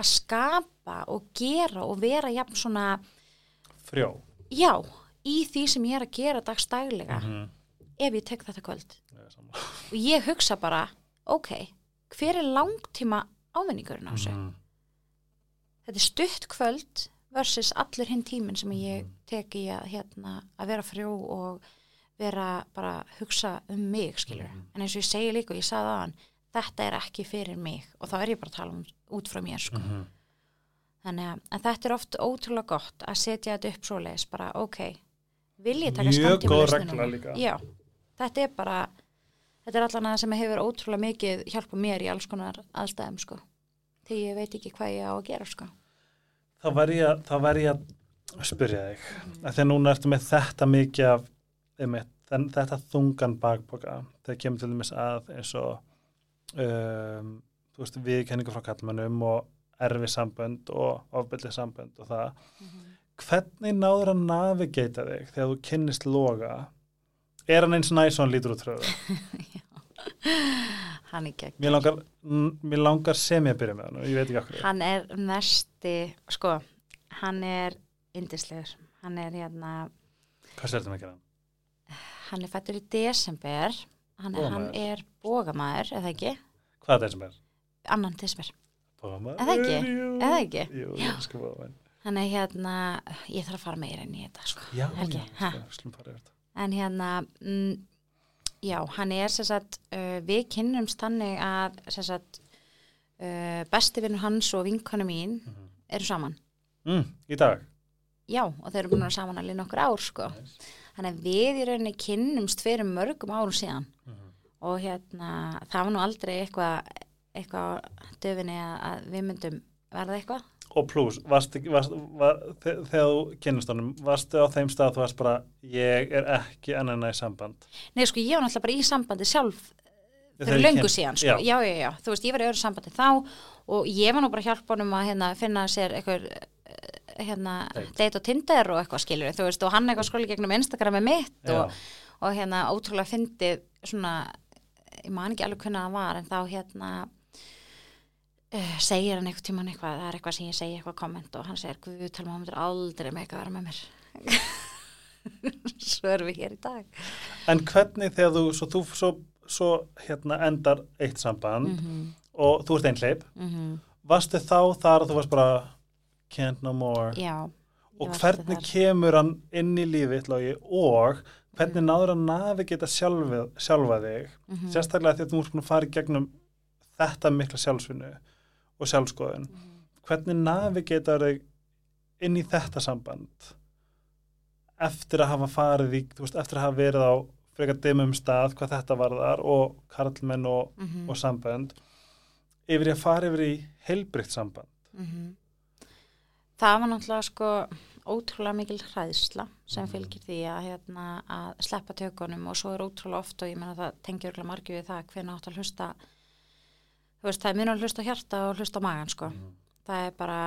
að skapa og gera og vera jafn svona frjó já, í því sem ég er að gera dagstæglega mm. ef ég tek þetta kvöld Ég og ég hugsa bara, ok hver er langtíma ávinningurinn á þessu Mhm. þetta er stutt kvöld versus allur hinn tíminn sem ég tek í að, hérna, að vera frjó og vera bara að hugsa um mig skilur, en eins og ég segi líka og ég sagði aðan, þetta er ekki fyrir mig og þá er ég bara að tala um út frá mér sko. Mhm. Þannig að þetta er oft ótrúlega gott að setja þetta upp svoleiðis, bara ok vil ég taka skamtíma líka. já, þetta er bara þetta er allan að sem hefur ótrúlega mikið hjálpa mér í alls konar aðstæðum sko, því ég veit ekki hvað ég á að gera sko. Þá var ég, að- þá var ég að spyrja þig að þegar núna ertu með þetta mikið af einmitt, þetta þungan bakboka þegar kemur til dæmis að eins og um, þú veist viðkenningu frá kallmönnum og erfi sambönd og ofbeldi sambönd og það. Hvernig náður að navigata þig þegar þú kynnist loga? Er hann eins næs og hann lítur út tröðu hann er gegn mér langar, mér langar sem ég byrja með hann og ég veit ekki okkur hann er mesti sko, hann er indislegur, hann er hérna hvað sér þetta með gera? Hann? hann er fættur í desember. Hann er, er bógamæður, eða ekki hvað er það sem er? annan desember? Eða ekki? Eða ekki? Jú, er hérna ég þarf að fara meira inn í þetta sko. Já, já, þetta. en hérna mm, já, hann er sem sagt uh, við kynnumst þannig að sem sagt uh, besti vinnur hans og vinkonu mín eru saman Mm, í dag? já, og þeir eru búin að saman alveg nokkur ár sko. þannig að við í rauninni kynnumst fyrir mörgum árum síðan og hérna, það var nú aldrei eitthvað eitthvað döfinni að, að við myndum verða eitthvað Og pluss, þegar þú kynnist honum, varstu á þeim stað að þú varst bara, ég er ekki ennina í samband? Nei, sko, ég var náttúrulega bara í sambandi sjálf Þegar fyrir löngu kynnt- síðan, Já. sko, já. já, já, þú veist, ég var í öðru sambandi þá og ég var nú bara að hjálpa honum að hérna, finna sér eitthvað hérna, Date. og Tinder og eitthvað skilur, þú veist, og hann eitthvað skóli gegnum Instagram með mitt Já. og, og hérna, ótrúlega fyndið svona, ég man ekki alveg hvernig það var, en þá hérna uh, segir hann eitthvað tíman eitthvað, það er eitthvað sem ég segi eitthvað komment og hann segir, guð, hann myndir aldrei með eitthvað vera með mér. Svo erum við hér í dag. En hvernig þegar þú, svo, þú svo, svo hérna endar eitt samband Mhm, og þú ert einhleip, mhm, varstu þá þar að þú varst bara, can't no more? já og hvernig kemur hann inn í lífið logi, og hvernig náður hann navigata sjálfa, sjálfa þig? Mhm. sérstaklega því að þú að fara í gegnum þetta mikla sjálfsvinnu og sjálfskoðun hvernig navigatar þig inn í þetta samband eftir að hafa farið í, veist, eftir að hafa verið á frekar dimmum stað hvað þetta varðar og karlmenn og, Mhm. og sambönd yfir að fara yfir í heilbrikt samband Mhm. Það var náttúrulega sko ótrúlega mikil hræðsla sem Mhm. fylgir því að, hérna, að sleppa tökunum og svo er ótrúlega oft og ég menna það tengjur margir við það hvernig átt að hlusta veist það er minn að hlusta á hjarta og hlusta magan sko Mhm. það er bara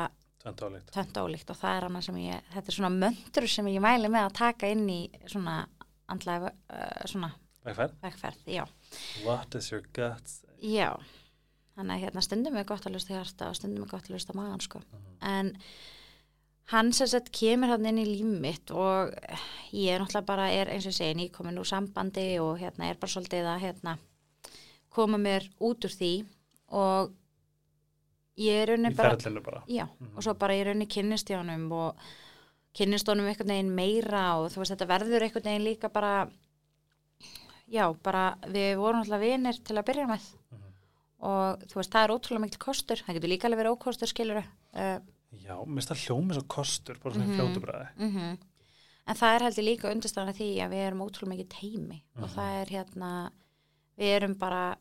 tvent álíkt og það er annað sem ég, þetta er svona möndur sem ég mæli með að taka inn í svona andlega uh, svona Vegferð? vegferð, já. What does your gut say? Já, þannig að hérna stundum er gott að lusta hjarta og stundum er gott að lusta magan sko. En hann sem sett kemur hann inn í líf mitt og ég er náttúrulega bara, er eins og ég segi, nýkomin úr sambandi og hérna er bara svolítið að hérna koma mér út úr því og ég er rauninni bara, bara. Já, og svo bara ég rauninni kynnist í honum og kynnist honum einhvern veginn meira og þú veist þetta verður einhvern veginn líka bara já, bara við vorum alltaf vinir til að byrja með. Og þú veist það er ótrúlega mikil kostur, það getur líka alveg verið ókostur skilur uh, Já, mér finnst það hljómið svo kostur bara svona mm Mhm. -hmm. fljótubræði mm en það er heldur líka undirstæðan því að við erum ótrúlega mikið teimi og Mhm. það er hérna við erum bara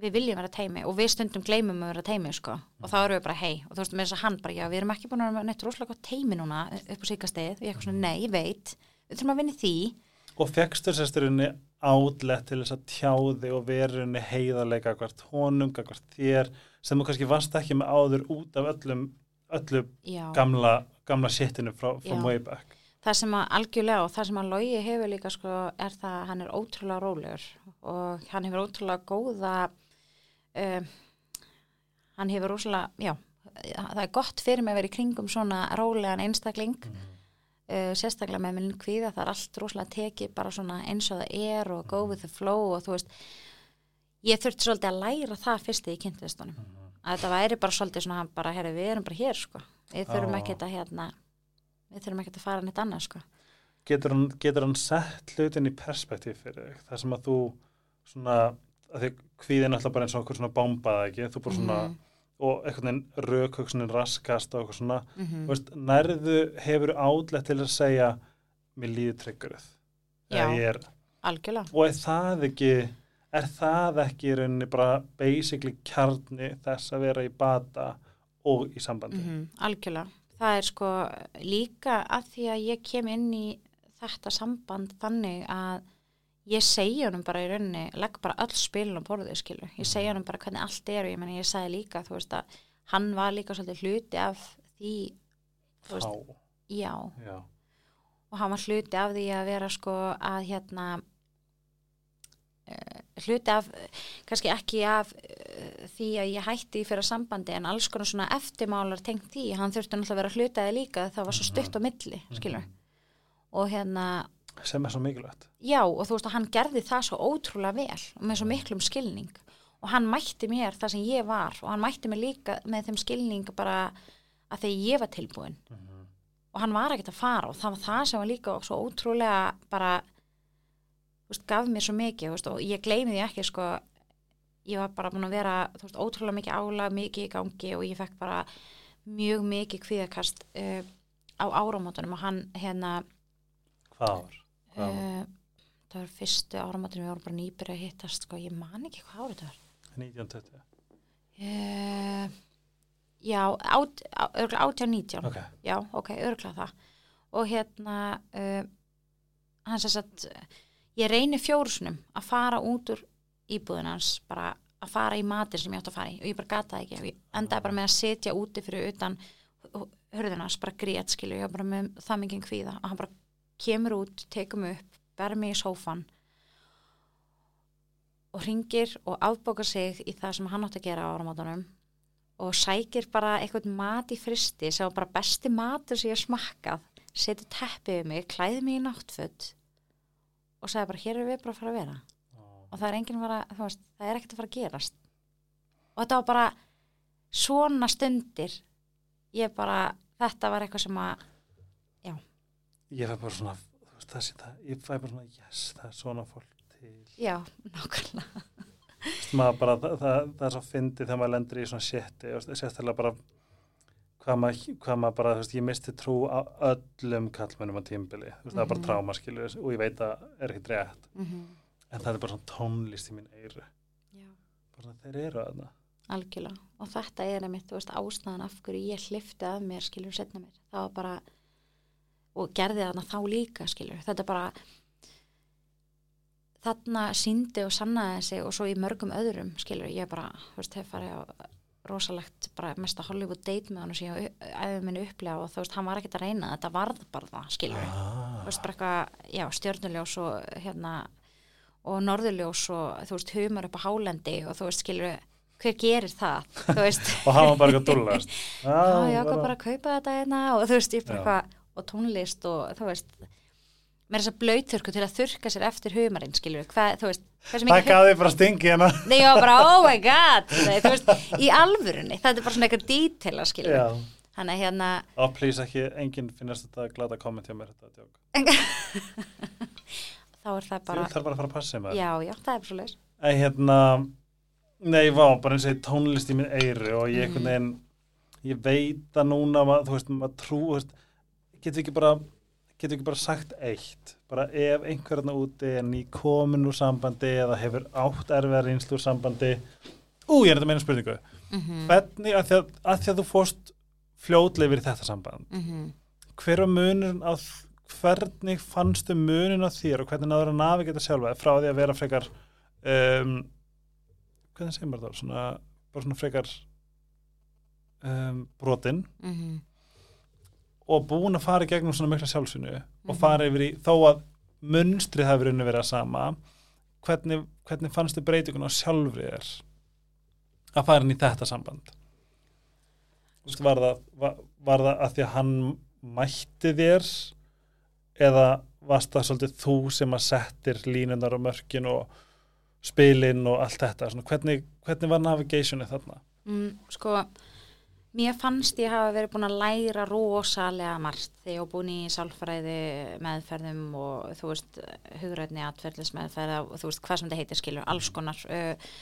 við viljum vera teimi og við stundum gleymum að vera teimi sko. Og þá erum við bara hei og þú veist með þess að hann bara já við erum ekki búin að vera neitt rosalega gott teimi núna upp á síkastið og ég eitthvað svona nei ég veit við þurfum að vinna því. Og fegstu sérstörinni átlet til þess að tjáði og verunni heiðarleika hvert honum, hvert þér sem þú kannski varst ekki með áður út af öllum, öllu gamla, gamla shitinu frá from Já. way back. Það sem að algjörlega og það sem að logi hefur líka sko er það að hann er ótrúlega rólegur og hann hefur ótrúlega góða um, hann hefur rosalega, já það er gott fyrir mig að vera í kringum svona rólegan einstakling uh, sérstaklega með minn kvíða, það er allt rosalega tekið bara svona eins og það er og go with the flow og þú veist ég þurfti svolítið að læra það fyrst ég kynntist honum að þetta væri bara svolítið svona bara, herri, við erum bara hér sko. Við þurfum ekkert að hérna við þurfum ekkert að fara neitt annað sko. Getur hann, getur hann sett hlutin í perspektíf fyrir þig, það sem að þú svona, að því kvíðin alltaf bara eins og okkur svona bombaði ekki, þú bara svona Mhm. og einhvern veginn rökhugsunin raskast og eitthvað svona, mm þú veist, nærðu hefur átlet til að segja mér líður trygguruð. Já. algjörlega. Og er það ekki er það ekki í rauninni bara basically kjarni þess að vera í bata og í sambandi? Mm algjörlega. Það er sko líka að því að ég kem inn í þetta samband þannig að ég segja honum bara í rauninni legg bara öll spilin á borðið skilur. Ég segja honum bara hvernig allt er og ég meni ég sagði líka þú veist að hann var líka svolítið hluti af því þú veist, já. Já, og hann var hluti af því að vera sko að hérna uh, hluti af kannski ekki af uh, því að ég hætti fyrir sambandi en alls konar svona eftirmálar tengt því, hann þurfti náttúrulega að vera hlutaði líka það var svo stutt á milli, skilur. Og hérna, sem er svo mikilvægt. Já og þú veist að hann gerði það svo ótrúlega vel og með svo miklum skilning. Og hann mætti mér það sem ég var og hann mætti mér líka með þeim skilning bara að þegar ég var tilbúin. Og hann var ekkert að fara og það var það sem var líka svo ótrúlega bara veist, gaf mér svo mikið veist, og ég gleymi því ekki sko, ég var bara búin að vera veist, ótrúlega mikið álag, mikið í gangi og ég fekk bara mjög mikið kvíðakast uh, á áramótunum og hann hérna hvað var uh, það var fyrstu áramótunum við vorum bara nýbyrja að hittast sko, ég man ekki hvað árið það var. 1920 uh, já, át, á, örgulega 18-19 ok, já, ok, örgla það. Og hérna uh, hann sem sagt ég reyni fjórusunum að fara út úr íbúðin hans bara að fara í matin sem ég átt að fara í. Og ég bara gata það ekki. Og ég endaði bara með að setja úti fyrir utan hörðina hans, bara grét skilu ég var bara með það mikið kvíða. Og hann bara kemur út, tekum upp ber mig í sófan og ringir og afbókar sig í það sem hann átt að gera á áramátanum og sækir bara eitthvað mat í fristi sem var bara besti matur sem ég hef smakkað setur teppið við mig, klæði mig í náttföld og sagði bara hér er við bara að fara að vera. Og það er enginn að fara, þú veist, það er ekkert að fara að gerast. Og þetta var bara svona stundir. Ég bara, þetta var eitthvað sem að ég fæ bara svona veist, þessi, það, ég fæ bara svona yes, það er svona fólk til. Já, nákvæmlega. Bara, það, það, það er svo fyndið þegar maður lendur í svona shiti og sérstaklega bara hvað maður, hvað maður bara, þú veist, ég misti trú á öllum kallmennum á tímbili þú veist, það er bara Mhm. tráma, skilur, og ég veit að er ekkert rétt, mm -hmm. en það er bara svona tónlist í mín eyru, já, bara þeir eru aðna algjörlega. Og þetta er einmitt, þú veist, ástæðan af hverju ég hlifti að mér, skilur, setna mér það var bara og gerði þarna þá líka, skilur, þetta bara þarna síndi og sannaði sig og svo í mörgum öðrum, skilur, ég bara, þú veist, hef farið á rosalegt bara mesta Hollywood date með hann og síðan æfum minni upplega og þú veist, hann var ekkert að reyna þetta varð bara það, skilur ah, þú veist, bara eitthvað, já, stjörnuljós og hérna, og norðurljós og þú veist, humar upp á hálendi og þú veist, skilur við, hver gerir það þú veist, og hann var bara eitthvað dúllast. Já, ég ákvað bara að kaupa þetta hérna og þú veist, ég bara Já. eitthvað og tónlist og þú veist með þess að blöyturku til að þurka sér eftir humarinn, skilur við, hvað, þú veist hversu það mikið gaði bara stingi hérna. Nei, ég var bara, oh my god Nei, þú veist, í alvörunni, þetta er bara svona eitthvað dítila, skilur já. Þannig að hérna, og please ekki, enginn finnast þetta glada komment hjá mér þetta er djók. þá er það þú bara þarf bara að fara að passa með Já, já, það er svo leis en hérna nei, vá, bara eins og tónlist í minn eyru og ég einhvern veginn ég veit að núna, þú veist, maður trú þú veist, getur ekki bara getur ekki bara sagt eitt? Bara ef einhverjarna úti er ný komin úr sambandi eða hefur átt erfiðar reynslu úr sambandi. Ú, ég er þetta að meina spurningu. Mm hvernig, að því að, að því að þú fórst fljótlega yfir í þetta samband -hmm. hver var munurinn þ- hvernig fannstu munurinn á þér og hvernig náður að navigata sjálfa frá því að vera frekar um, hvernig segir maður það? Svona, bara svona frekar um, brotinn Mm og búin að fara í gegnum svona mikla sjálfsynju og Mhm. fara yfir í, þó að munstrið hafi verið að sama hvernig, hvernig fannstu breytingun á sjálfri þér að fara inn í þetta samband veist, var það, var, var það að því að hann mætti þér eða varst það svolítið þú sem að settir línunar og mörkin og spilin og allt þetta Svona, hvernig, hvernig var navigationi þarna? mm, Sko, mér fannst ég hafa verið búin að læra rosalega margt þegar ég var búin í sálfræði meðferðum og þú veist hugrætni atferðlismeðferð og þú veist hvað sem þetta heitir skilur, alls konar uh,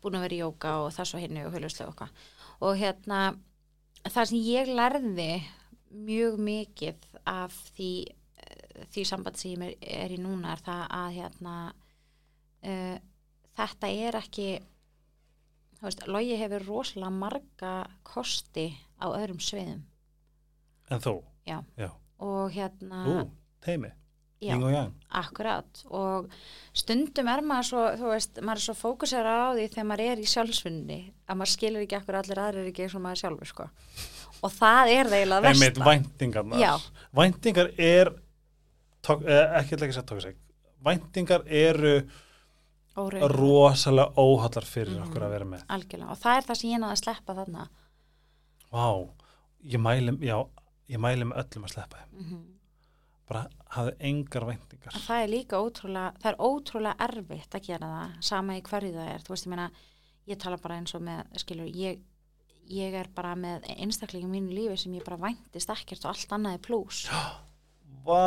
búin að vera í jóka og það svo hinni og huluslega okkar og hérna það sem ég lærði mjög mikið af því eh, því samband sem ég er í núna er það að hérna uh, þetta er ekki þú veist, logi hefur rosalega marga kosti á öðrum sviðum En þú? Já. Já. og hérna Ú, teimi, já, yng og yang akkurat og stundum er maður svo þú veist, maður er svo fókusera á því þegar maður er í sjálfsfunni að maður skilur ekki akkur allir aðrir ekki eins og maður sjálfur sko og það er það eiginlega versta væntingarnar Já. væntingar er tók, eh, ekki ætla ekki að segja tókseg væntingar eru Óraunhæf. rosalega óhallar fyrir Mhm. okkur að vera með. Algjörlega. Og það er það sem ég náði að sleppa þarna. Vá, ég mæli, já, ég mæli með öllum að sleppa mm bara hafði engar væntingar. En það er líka ótrúlega, það er ótrúlega erfitt að gera það, sama í hverju það er, þú veist, ég meina, ég tala bara eins og með, skilur, ég, ég er bara með einstaklega í mínu lífi sem ég bara væntist ekkert og allt annað er plús. Vá.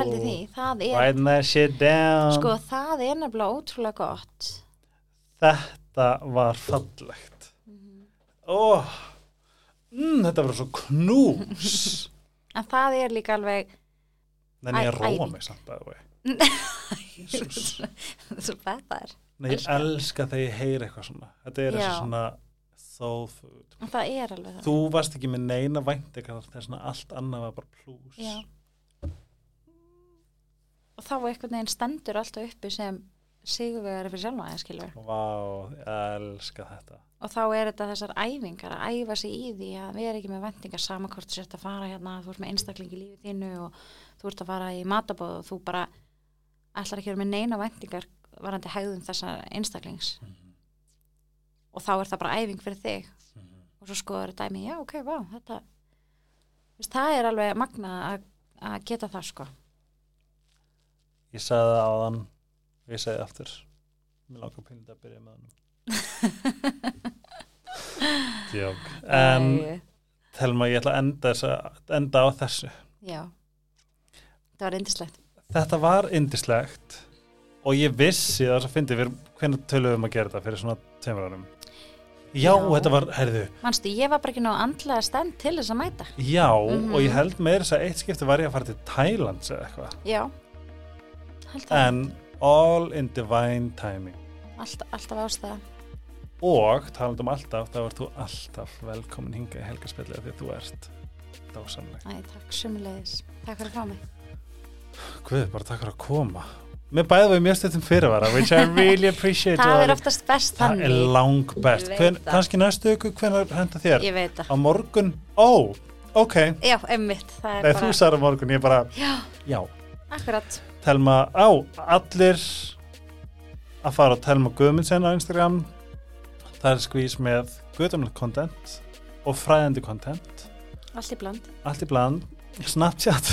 Pældi því, það er, Write that shit down. Sko, það er nefnilega ótrúlega gott. Þetta var fallegt. Ó. Mm, Þetta var svo knús. En það er líka alveg, En ég Æ- róa mig samt að það svo er, Nei, ég elska þegar ég heyri eitthvað svona. Þetta er þessi svona en það er alveg það. Þú varst ekki með neina væntingar þess að allt annað var bara plús Já. Og þá einhvern veginn stendur alltaf uppi sem sigurvegari fyrir sjálfa, það skilur. Vá, ég elska þetta og þá er þetta þessar æfingar að æfa sig í því að við erum ekki með vendingar sama hvort þú sért að fara hérna, þú ert með einstakling í lífið þínu og þú ert að fara í matabóð og þú bara ætlar ekki að vera með neina vendingar varandi hegðum þessar einstaklings og þá er það bara æfing fyrir þig. Og svo skoður þetta dæmi, já ok, vá, þetta Vist, það er alveg magna að, að geta það sko. Ég sagði það áðan og ég sagði aftur. Mér langar pínlítið að byrja með hann Djók En Telma, ég ætla að enda, þessa, enda á þessu. Já, það var reyndislegt Þetta var indislegt og ég vissi það er svo fyndi við hvernig töluðum um að gera þetta? Fyrir svona tveimur árum Já, Já. þetta var, heyrðu. Manstu, ég var bara ekki ná andlega stend til þess að mæta. Já, Mhm. og ég held meira þess að eitt skipti var ég að fara til Thailands eða eitthvað. Já, held að En all in divine timing. Alltaf, alltaf ástæða. Og talandi um alltaf, þá ert þú alltaf velkomin hinga í helgarspillið því þú ert dásamleg. Æ, takk sumulegis, takk fyrir að fá mig. Guð, bara takk fyrir að koma. Með bæða við mjög stöðum fyrirvara which I really appreciate það er oftast best það er þannig. lang best. Það. kannski næstu ykkur, hvenær henda þér? Ég veit það, á morgun, ó, ok. Já, emmitt það er þú bara, sagði á morgun, ég bara já, já, akkurat. Telma, á, allir að fara á Telma Guðmundsen á Instagram. Það er skvís með guðumlega content og fræðandi content. Allt í bland. Allt í bland, Snapchat.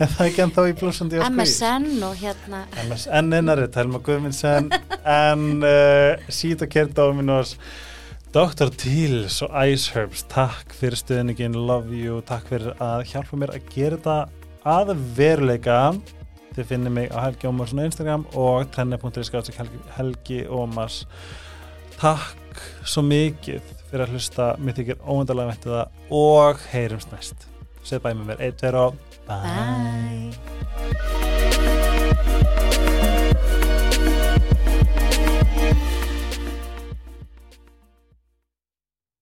Er það ekki ennþá í blúsandi á MSN og hérna. MSN-innar er Telma Guðmundsen en uh, Sít og Kjær Dominos Dr. Teals og Ice Herbs takk fyrir stuðningin, love you takk fyrir að hjálpa mér að gera þetta að veruleika. Þið finnir mig á Helgi Ómarsson á Instagram og trenni.is Helgi Ómars. Takk svo mikið fyrir að hlusta, mér þykir óvendarlega vettið um það og heyrums næst Seð bæmið mér, eitt verð á Bye, Bye.